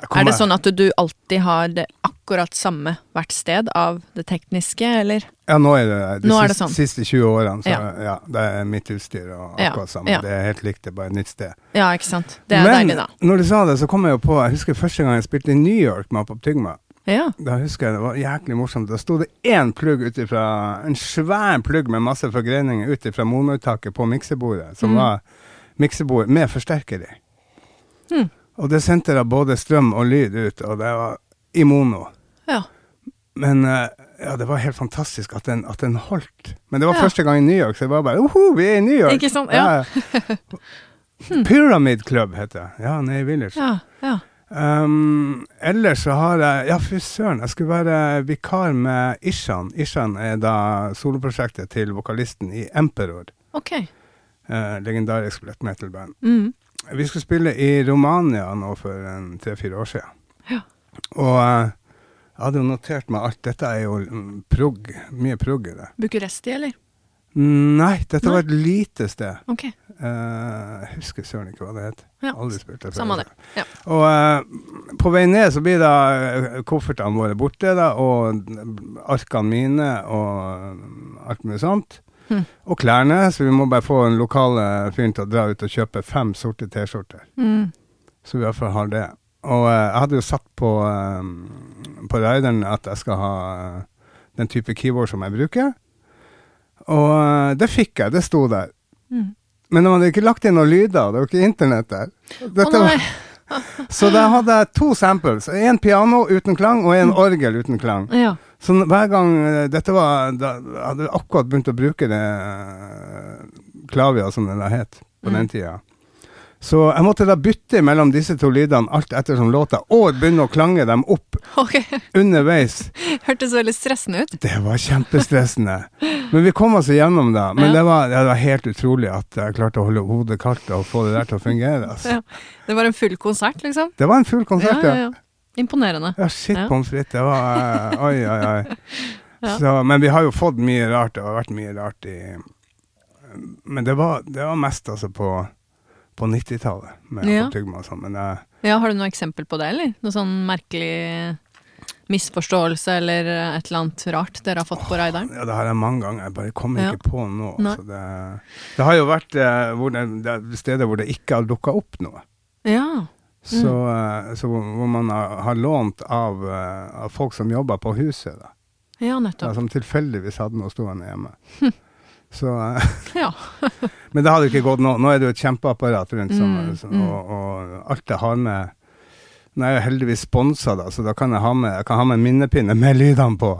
A: Er det sånn at du alltid har det akkurat samme hvert sted av det tekniske, eller?
B: Ja, nå er det de
A: er det
B: siste,
A: sånn.
B: siste 20 årene, så ja.
A: Ja.
B: det er mitt utstyr og akkurat samme.
A: ja.
B: Det er helt likt, det er bare et nytt sted.
A: Ja, ikke sant. Det er
B: Men
A: deilig, da.
B: når du sa det, så kom jeg jo på Jeg husker første gang jeg spilte i New York med Apop Tygma.
A: Ja.
B: Da husker jeg det var jæklig morsomt. Da sto det én plugg ut ifra En svær plugg med masse forgreininger ut ifra monouttaket på miksebordet, som
A: Mm.
B: var miksebord med forsterker i.
A: Mm.
B: Og det sendte da både strøm og lyd ut, og det var i mono.
A: Ja.
B: Men eh, ja, det var helt fantastisk at den, at den holdt. Men det var
A: Ja.
B: første gang i New York, så jeg var bare Oho, vi er i New York!
A: Ikke sant? Ja.
B: Pyramid Club heter det. Ja, nede i Village.
A: Ja. ja.
B: Um, ellers så har jeg Ja, fy søren, jeg skulle være vikar med Ishan. Ishan er da soloprosjektet til vokalisten i Emperor.
A: Ok.
B: Uh, legendarisk black metal-band.
A: Mm.
B: Vi skulle spille i Romania nå for en tre-fire år siden.
A: Ja.
B: Og eh, jeg hadde jo notert meg alt. Dette er jo prog. Mye prog i det.
A: Bucuresti, eller?
B: Nei, dette
A: Nei.
B: var et lite sted.
A: Ok.
B: Uh, jeg husker søren ikke hva det het.
A: Ja.
B: Aldri spilt det før.
A: Ja.
B: Og uh, på vei ned så blir da koffertene våre borte, da, og arkene mine og alt mulig sånt.
A: Hm.
B: Og klærne, så vi må bare få en lokale fyren til å dra ut og kjøpe fem sorte T-skjorter.
A: Mm.
B: Så vi i hvert fall har det. Og eh, jeg hadde jo satt på, eh, på rideren at jeg skal ha eh, den type keyboard som jeg bruker. Og eh, det fikk jeg, det sto der.
A: Mm.
B: Men de hadde ikke lagt inn noen lyder, det var ikke internett der. Dette
A: oh,
B: var, så da hadde jeg to samples. En piano uten klang, og en orgel uten klang.
A: Ja.
B: Så hver gang eh, dette var Da hadde jeg akkurat begynt å bruke det eh, Klavia, som det da het på
A: Mm.
B: den tida. Så jeg måtte da bytte mellom disse to lydene alt ettersom låta, og begynne å klange dem opp
A: okay.
B: underveis.
A: Hørtes veldig stressende ut.
B: Det var kjempestressende. Men vi kom oss igjennom da. Men
A: Ja.
B: det, var, det var helt utrolig at jeg klarte å holde hodet kaldt og få det der til å fungere. Altså.
A: Ja. Det var en full konsert, liksom?
B: Det var en full konsert,
A: ja,
B: ja.
A: Imponerende.
B: Ja, shit
A: Ja.
B: pommes frites. Det var uh, Oi, oi, oi.
A: Ja.
B: Så, men vi har jo fått mye rart. Det har vært mye rart i Men det var, det var mest altså på, på 90-tallet, med
A: Ja.
B: Og sånn. Men jeg,
A: Ja, Har du noe eksempel på det, eller? Noe sånn merkelig misforståelse eller et eller annet rart dere har fått på raideren?
B: ja, det har jeg mange ganger. Jeg bare kommer
A: Ja.
B: ikke på nå. Altså, det, det har jo vært eh, hvor det, det er steder hvor det ikke har dukka opp noe.
A: Ja.
B: Så, mm. så hvor man har, har lånt av, eh, av folk som jobber på huset, da.
A: Ja, nettopp.
B: som tilfeldigvis hadde noe stående hjemme. Så, eh,
A: Ja.
B: men det hadde jo ikke gått nå. Nå er det jo et kjempeapparat rundt, som,
A: Mm, mm.
B: og, og alt jeg har med Nå er jeg heldigvis sponsa, da, så da kan jeg ha med, jeg kan ha med minnepinne med lydene på.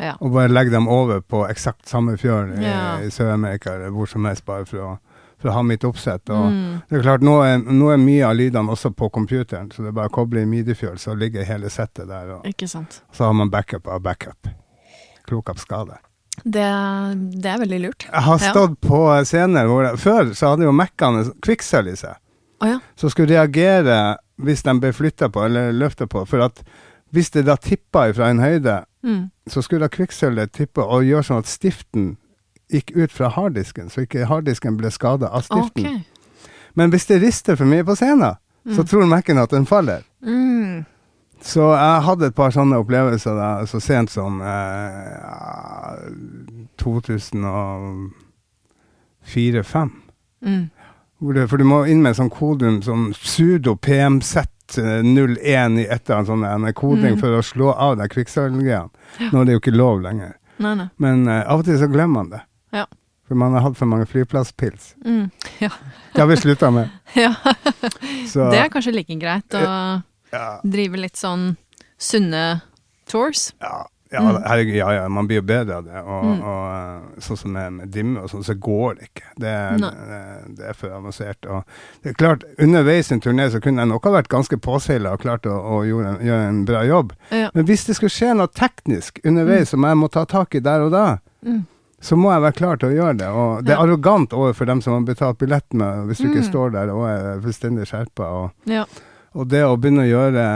A: ja.
B: Og bare legge dem over på eksakt samme fjøl i,
A: Ja.
B: i Sør-Amerika eller hvor som helst, bare for å, for å ha mitt oppsett. Og
A: Mm.
B: det er klart, nå er, nå er mye av lydene også på computeren, så det er bare å koble i midi-fjøl, så ligger hele settet der. Og
A: Ikke sant.
B: så har man backup av backup. Klokap skade.
A: Det, det er veldig lurt.
B: Jeg har
A: Ja.
B: stått på scener hvor jeg, Før så hadde jo Mac-ene kvikksølv i seg.
A: Oh, ja.
B: som skulle reagere hvis de ble flytta på eller løfta på. For at hvis det da tippa fra en høyde,
A: Mm.
B: så skulle da kvikksølvet tippe og gjøre sånn at stiften gikk ut fra harddisken, så ikke harddisken ble skada av stiften.
A: Okay.
B: Men hvis det rister for mye på scenen, så
A: Mm.
B: tror Mac-en at den faller.
A: Mm.
B: Så jeg hadde et par sånne opplevelser da, så sent som eh, 2004-2005.
A: Mm.
B: For du må inn med en sånn kodum som sudo PMZ01 i et eller annet sånn en koding
A: Mm.
B: for å slå av deg kvikksølvgreiene. Nå er det jo ikke lov lenger.
A: Nei, nei.
B: Men eh, av og til så glemmer man det. For man har hatt for mange flyplasspils.
A: Mm. Ja.
B: Det har vi slutta med.
A: ja.
B: Så
A: Det er kanskje like greit å
B: ja,
A: drive litt sånn sunne tours.
B: ja, ja,
A: Mm.
B: herregud, ja, ja, man blir jo bedre av det. Og,
A: Mm.
B: og eh, sånn som med, med dimme og sånn, så går det ikke. Det, det, det er for avansert. Og det er klart, underveis i en turné så kunne jeg nok ha vært ganske påseila og klart å, å gjøre, en, gjøre en bra jobb.
A: Ja.
B: Men hvis det skulle skje noe teknisk underveis som jeg må ta tak i der og da,
A: Mm.
B: Så må jeg være klar til å gjøre det. Og det er arrogant overfor dem som har betalt billett med, hvis du ikke
A: Mm.
B: står der og er fullstendig skjerpa. Og,
A: ja.
B: og det å begynne å gjøre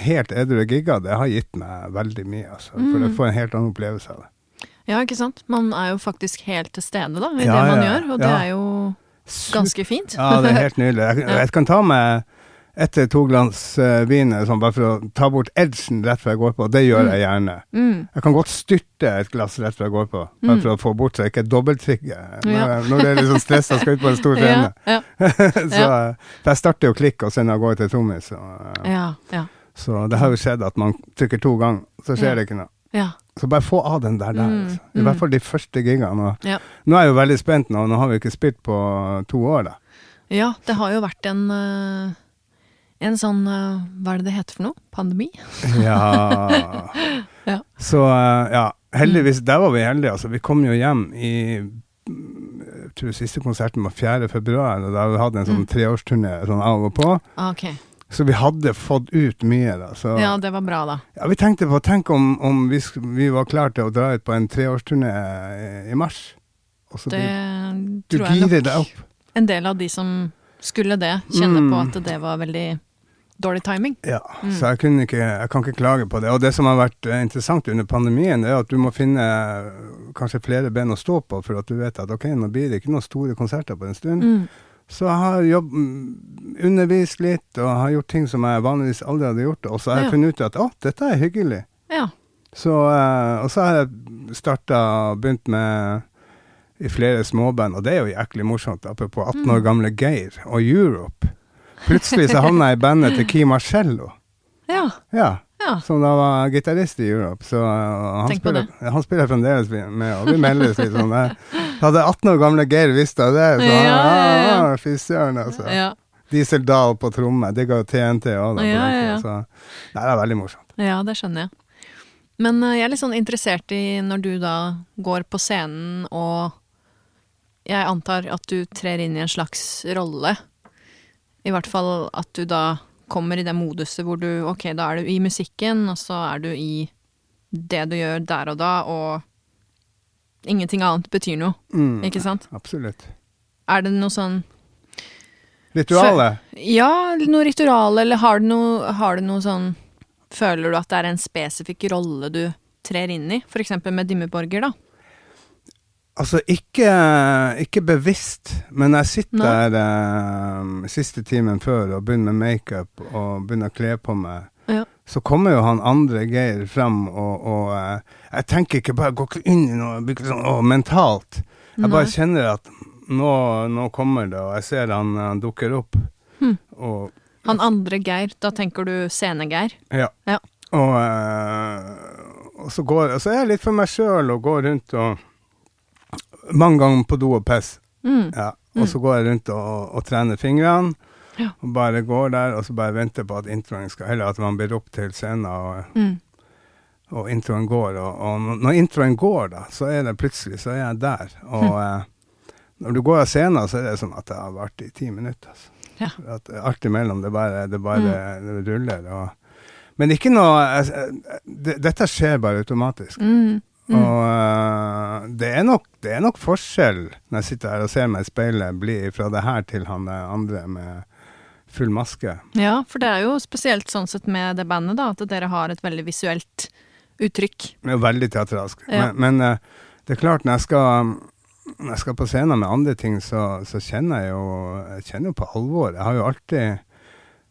B: helt edru gigger, det har gitt meg veldig mye. Altså, For
A: å
B: få får en helt annen opplevelse av det.
A: Ja, ikke sant. Man er jo faktisk helt til stede da, i
B: Ja,
A: det man
B: ja,
A: gjør, og det er jo ganske fint.
B: Ja, det er helt nydelig. Jeg, jeg kan ta med ett eller to glass uh, vin sånn, bare for å ta bort edgen rett før jeg går på. Det gjør jeg gjerne.
A: Mm.
B: Jeg kan godt styrte et glass rett før jeg går på, bare
A: Mm.
B: for å få bort så jeg ikke dobbelttrigger når,
A: Ja.
B: når det er litt sånn stress og skal ut på en stor
A: Ja,
B: scene.
A: ja,
B: så, eh, for jeg starter jo klikk, og sender av gårde til trommis. Så, eh,
A: ja, ja,
B: så det har jo skjedd at man trykker to ganger, så skjer
A: Ja.
B: det ikke noe.
A: ja.
B: Så bare få av den der der.
A: Mm,
B: Altså. I
A: mm.
B: hvert fall de første gigene.
A: Ja.
B: Nå er jeg jo veldig spent nå, nå har vi ikke spilt på to år, da.
A: Ja, det har jo vært en eh, en sånn eh, Hva er det det heter for noe? Pandemi?
B: Ja.
A: Ja.
B: Så eh, ja, heldigvis, der var vi heldige. Altså, vi kom jo hjem i mm, jeg tror siste konserten var 4. februar, og da hadde vi hatt en sånn
A: Mm.
B: treårsturné sånn av og på.
A: Okay.
B: Så vi hadde fått ut mye, da. Så
A: Ja, det var bra, da.
B: ja, vi tenkte på Tenk om, om vi, vi var klare til å dra ut på en treårsturné i, i mars. Og så
A: Det
B: du, du
A: tror jeg nok. en del av de som skulle det, kjenne
B: Mm.
A: på at det var veldig dårlig timing.
B: Ja, så jeg, ikke, jeg kan ikke klage på det. Og det som har vært eh, interessant under pandemien, er at du må finne eh, kanskje flere ben å stå på, for at du vet at ok, nå blir det ikke noen store konserter på en stund.
A: Mm.
B: Så jeg har jobb, mm, undervist litt, og har gjort ting som jeg vanligvis aldri hadde gjort. Og så har jeg
A: Ja.
B: funnet ut at å, dette er hyggelig.
A: Ja.
B: Så, eh, og så har jeg starta og begynt med i flere småband, og det er jo jæklig morsomt, apropos 18
A: Mm.
B: år gamle Geir og Europe. Plutselig så havna jeg i bandet til Key Marcello.
A: Ja.
B: Ja,
A: ja.
B: som da var gitarist i Europe. Så uh, han, spiller, han spiller fremdeles med, og vi meldes litt sånn. Jeg hadde 18 år gamle Geir visst av det, så
A: Ja, ja, ja.
B: ja, fy søren, altså. Diesel Dahl på tromme, digga jo TNT òg, da.
A: Ja, ja, ja.
B: Så nei, det er veldig morsomt.
A: ja, det skjønner jeg. Men eh, jeg er litt sånn interessert i når du da går på scenen og jeg antar at du trer inn i en slags rolle. I hvert fall at du da kommer i det moduset hvor du Ok, da er du i musikken, og så er du i det du gjør der og da, og ingenting annet betyr noe,
B: Mm,
A: ikke sant?
B: Absolutt.
A: Er det noe sånn
B: Ritualet?
A: Ja, noe ritual, eller har du noe, har du noe sånn Føler du at det er en spesifikk rolle du trer inn i? Eksempel med Dimmeborger, da.
B: Altså, ikke, ikke bevisst, men jeg sitter der eh, siste timen før og begynner med makeup og begynner å kle på meg.
A: Ja.
B: Så kommer jo han andre Geir frem, og, og eh, jeg tenker ikke bare gå ikke inn i noe sånn, å, mentalt. Jeg bare kjenner at nå, nå kommer det, og jeg ser han, han dukker opp.
A: Hm.
B: Og
A: Han andre Geir, da tenker du Scene-Geir?
B: Ja.
A: Ja.
B: Og, eh, og så, går, og så er jeg litt for meg sjøl og går rundt og Mange ganger på do og piss.
A: Mm.
B: Ja. Og så går jeg rundt og, og trener fingrene.
A: Ja.
B: Og bare går der, og så bare venter på at introen skal Eller at man blir opp til scenen, og,
A: Mm.
B: og introen går. Og, og når introen går, da, så er det plutselig så er jeg der. Og eh, når du går av scenen, så er det som at det har vært i ti minutter. Altså.
A: Ja.
B: At alt imellom, det bare, det bare det ruller. Og, men ikke noe eh, det, Dette skjer bare automatisk.
A: Mm. Mm.
B: Og øh, det, er nok, det er nok forskjell når jeg sitter her og ser meg i speilet bli fra det her til han andre med full maske.
A: Ja, for det er jo spesielt sånn sett med det bandet, da, at dere har et veldig visuelt uttrykk.
B: Er veldig teatralsk.
A: Ja.
B: Men, men øh, det er klart, når jeg skal, når jeg skal på scenen med andre ting, så, så kjenner jeg jo jeg kjenner jo på alvor. Jeg har jo alltid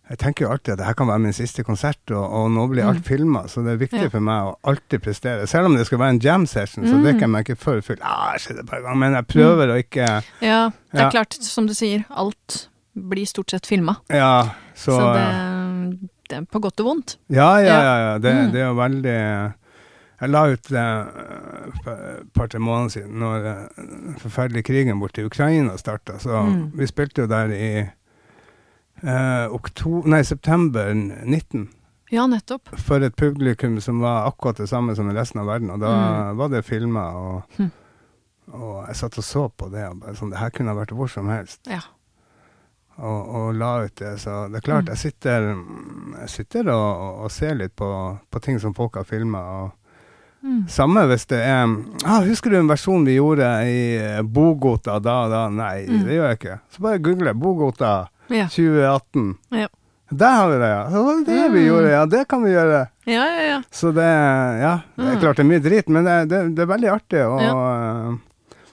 B: jeg tenker jo alltid at dette kan være min siste konsert, og, og nå blir alt
A: Mm.
B: filma, så det er viktig
A: Ja.
B: for meg å alltid prestere. Selv om det skal være en jam session, så
A: Mm.
B: drikker jeg meg ikke for full. Ah, skjedde par ganger, men jeg prøver å ikke
A: Ja, det er
B: Ja.
A: klart, som du sier, alt blir stort sett filma.
B: Ja, så,
A: Så, det, det er på godt og vondt.
B: Ja, ja,
A: Ja.
B: ja. Det,
A: Mm.
B: det er jo veldig Jeg la ut det eh, for et par-tre måneder siden, når eh, den forferdelige krigen borte i Ukraina starta. Så
A: Mm.
B: vi spilte jo der i eh, oktober, nei, september 19
A: Ja, nettopp.
B: for et publikum som var akkurat det samme som i resten av verden. Og da
A: Mm.
B: var det filma, og,
A: mm.
B: og jeg satt og så på det. og bare sånn, Det her kunne ha vært hvor som helst.
A: Ja.
B: og, og la ut det. Så det er klart,
A: Mm.
B: jeg sitter, jeg sitter og, og, ser litt på, på ting som folk har filma.
A: Mm.
B: samme hvis det er ah, 'Husker du en versjon vi gjorde i Bogota da og da?' Nei,
A: Mm.
B: det gjør jeg ikke. Så bare google 'Bogota
A: Ja.
B: 2018'.
A: Ja.
B: Der har vi det, ja. Det var det vi gjorde, ja. Det kan vi gjøre.
A: ja, ja, ja.
B: Så det Ja, det er
A: Mm.
B: klart det er mye dritt, men det, det, det er veldig artig. Og, ja.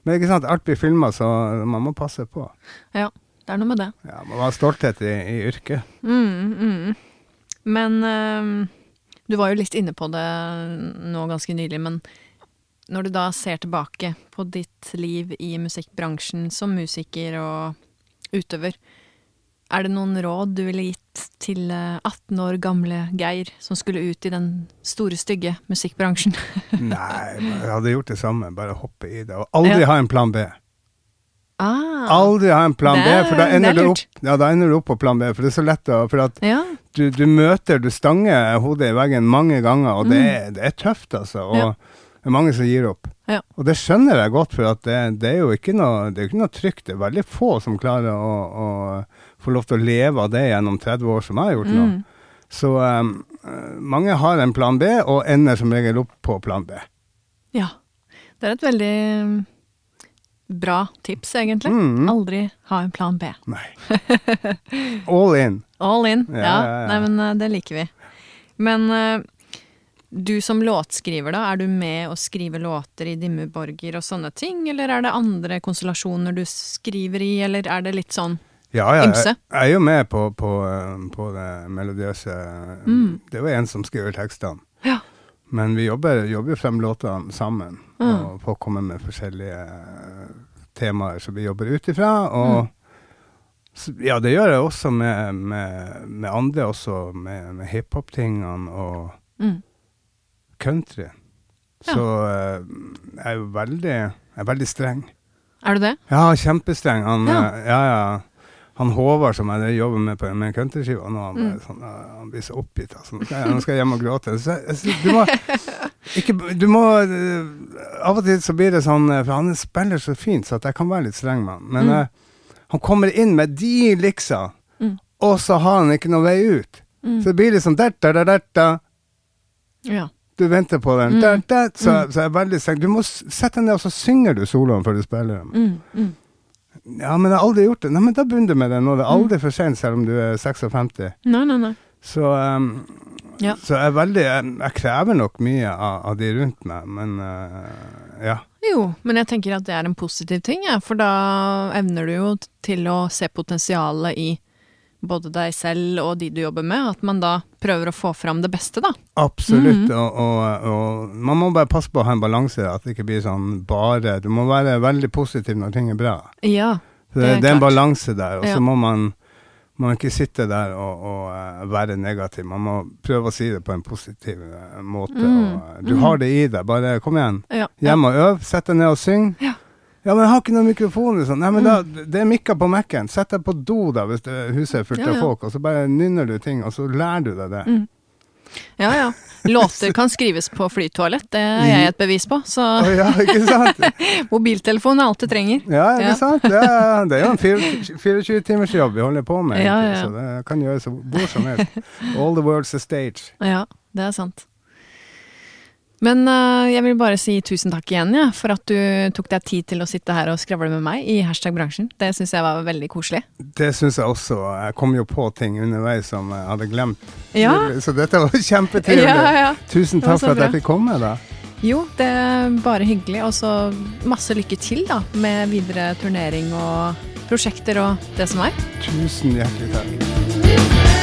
B: Men ikke sant, alt blir filma, så man må passe på.
A: Ja, det er noe med det.
B: Ja, Man må ha stolthet i, i yrket.
A: Mm, mm. Men øh, du var jo litt inne på det nå ganske nylig, men når du da ser tilbake på ditt liv i musikkbransjen som musiker og utøver, er det noen råd du ville gitt til eh, 18 år gamle Geir som skulle ut i den store, stygge musikkbransjen?
B: Nei, jeg hadde gjort det samme. Bare hoppe i det. Og aldri
A: Ja.
B: ha en plan B.
A: Ah,
B: Aldri ha en plan
A: Det
B: B,
A: er-
B: for da
A: er
B: ender, du opp, ja, da ender du opp på plan B. For det er så lett å For at
A: ja.
B: du, du møter Du stanger hodet i veggen mange ganger, og det,
A: Mm.
B: er, det er tøft, altså. Og det er mange som gir opp.
A: Ja.
B: Og det skjønner jeg godt, for at det, det er jo ikke noe, det er ikke noe trygt. Det er veldig få som klarer å, å få lov til å leve av det gjennom 30 år, som jeg har gjort nå.
A: Mm.
B: Så um, eh, mange har en plan B, og ender som regel opp på plan B.
A: Ja. Det er et veldig bra tips, egentlig.
B: Mm.
A: Aldri ha en plan B.
B: Nei. All in.
A: All in. Ja,
B: Ja, ja, ja.
A: Nei, men eh, det liker vi. Men uh, du som låtskriver, da, er du med å skrive låter i Dimmeborger og sånne ting, eller er det andre konstellasjoner du skriver i, eller er det litt sånn
B: Ja, ja, jeg, jeg er jo med på, på, eh, på det melodiøse.
A: Mm.
B: Det jo en som skriver tekstene.
A: Ja.
B: Men vi jobber, jobber jo frem låtene sammen,
A: Mm.
B: og folk kommer med forskjellige eh, temaer som vi jobber ut ifra. Og
A: Mm.
B: ja, det gjør jeg også med, med, med andre, også med, med hiphop-tingene og
A: mm.
B: country. Så ja. jeg er jo veldig, jeg er veldig streng.
A: Er du det?
B: Ja, kjempestreng. Han,
A: ja.
B: ja, ja. Han Håvard som jeg jobber med på med countryskiva nå, han,
A: Mm.
B: sånn, uh, han blir så oppgitt. Altså. Nå skal jeg, nå skal jeg hjem og gråte. Så, jeg, du må, ikke, du må uh, Av og til så blir det sånn uh, For han spiller så fint, så at jeg kan være litt streng med han. Men
A: Mm.
B: uh, han kommer inn med de liksa,
A: Mm.
B: og så har han ikke noe vei ut.
A: Mm.
B: Så det blir litt sånn der, der, der, der.
A: Ja.
B: Du venter på den.
A: Mm.
B: Der, der. Så,
A: Mm.
B: så jeg er veldig streng. Du må sette deg ned, og så synger du soloen før du spiller den.
A: Mm. Mm.
B: Ja, men jeg har aldri gjort det. Nei, men da begynner du med det nå. Det er aldri for sent, selv om du er 56.
A: Nei, nei, nei.
B: Så, um,
A: Ja.
B: så jeg er veldig Jeg, jeg krever nok mye av, av de rundt meg, men uh, ja.
A: Jo, men jeg tenker at det er en positiv ting, ja, for da evner du jo til å se potensialet i både deg selv og de du jobber med, at man da prøver å få fram det beste, da.
B: Absolutt.
A: Mhm.
B: og, og, og man må bare passe på å ha en balanse, at det ikke blir sånn bare Du må være veldig positiv når ting er bra.
A: Ja. Det er
B: det er en balanse der, og så må man må ikke sitte der og, og eh, være negativ. Man må prøve å si det på en positiv eh, måte.
A: Mm,
B: Og, du
A: mm.
B: har det i deg. Bare kom igjen.
A: ja.
B: Hjem og øv, sett deg ned og syng.
A: Ja.
B: Ja, men jeg har ikke noen mikrofon. Sånn. Nei, men
A: Mm.
B: da, det er mikker på Mac-en. Sett deg på do da, hvis huset er fullt
A: Ja,
B: av folk, og så bare nynner du ting, og så lærer du deg det.
A: Mm. Ja, ja. Låter kan skrives på flytoalett, det er jeg et bevis på. Så
B: oh, ja,
A: mobiltelefon er alt du trenger.
B: Ja, ikke
A: Ja.
B: sant? Det er, det er jo en 24-timersjobb vi holder på med, egentlig,
A: ja, ja.
B: så det kan gjøres hvor som helst. All the world's a stage.
A: Ja, det er sant. Men uh, jeg vil bare si tusen takk igjen ja, for at du tok deg tid til å sitte her og skravle med meg i hashtag bransjen. Det syns jeg var veldig koselig.
B: Det syns jeg også. Jeg kom jo på ting underveis som jeg hadde glemt.
A: Ja,
B: Så dette var kjempetrivelig.
A: ja.
B: Tusen takk for at jeg fikk komme. da.
A: Jo, det er bare hyggelig. Og så masse lykke til da, med videre turnering og prosjekter og det som er.
B: Tusen hjertelig takk.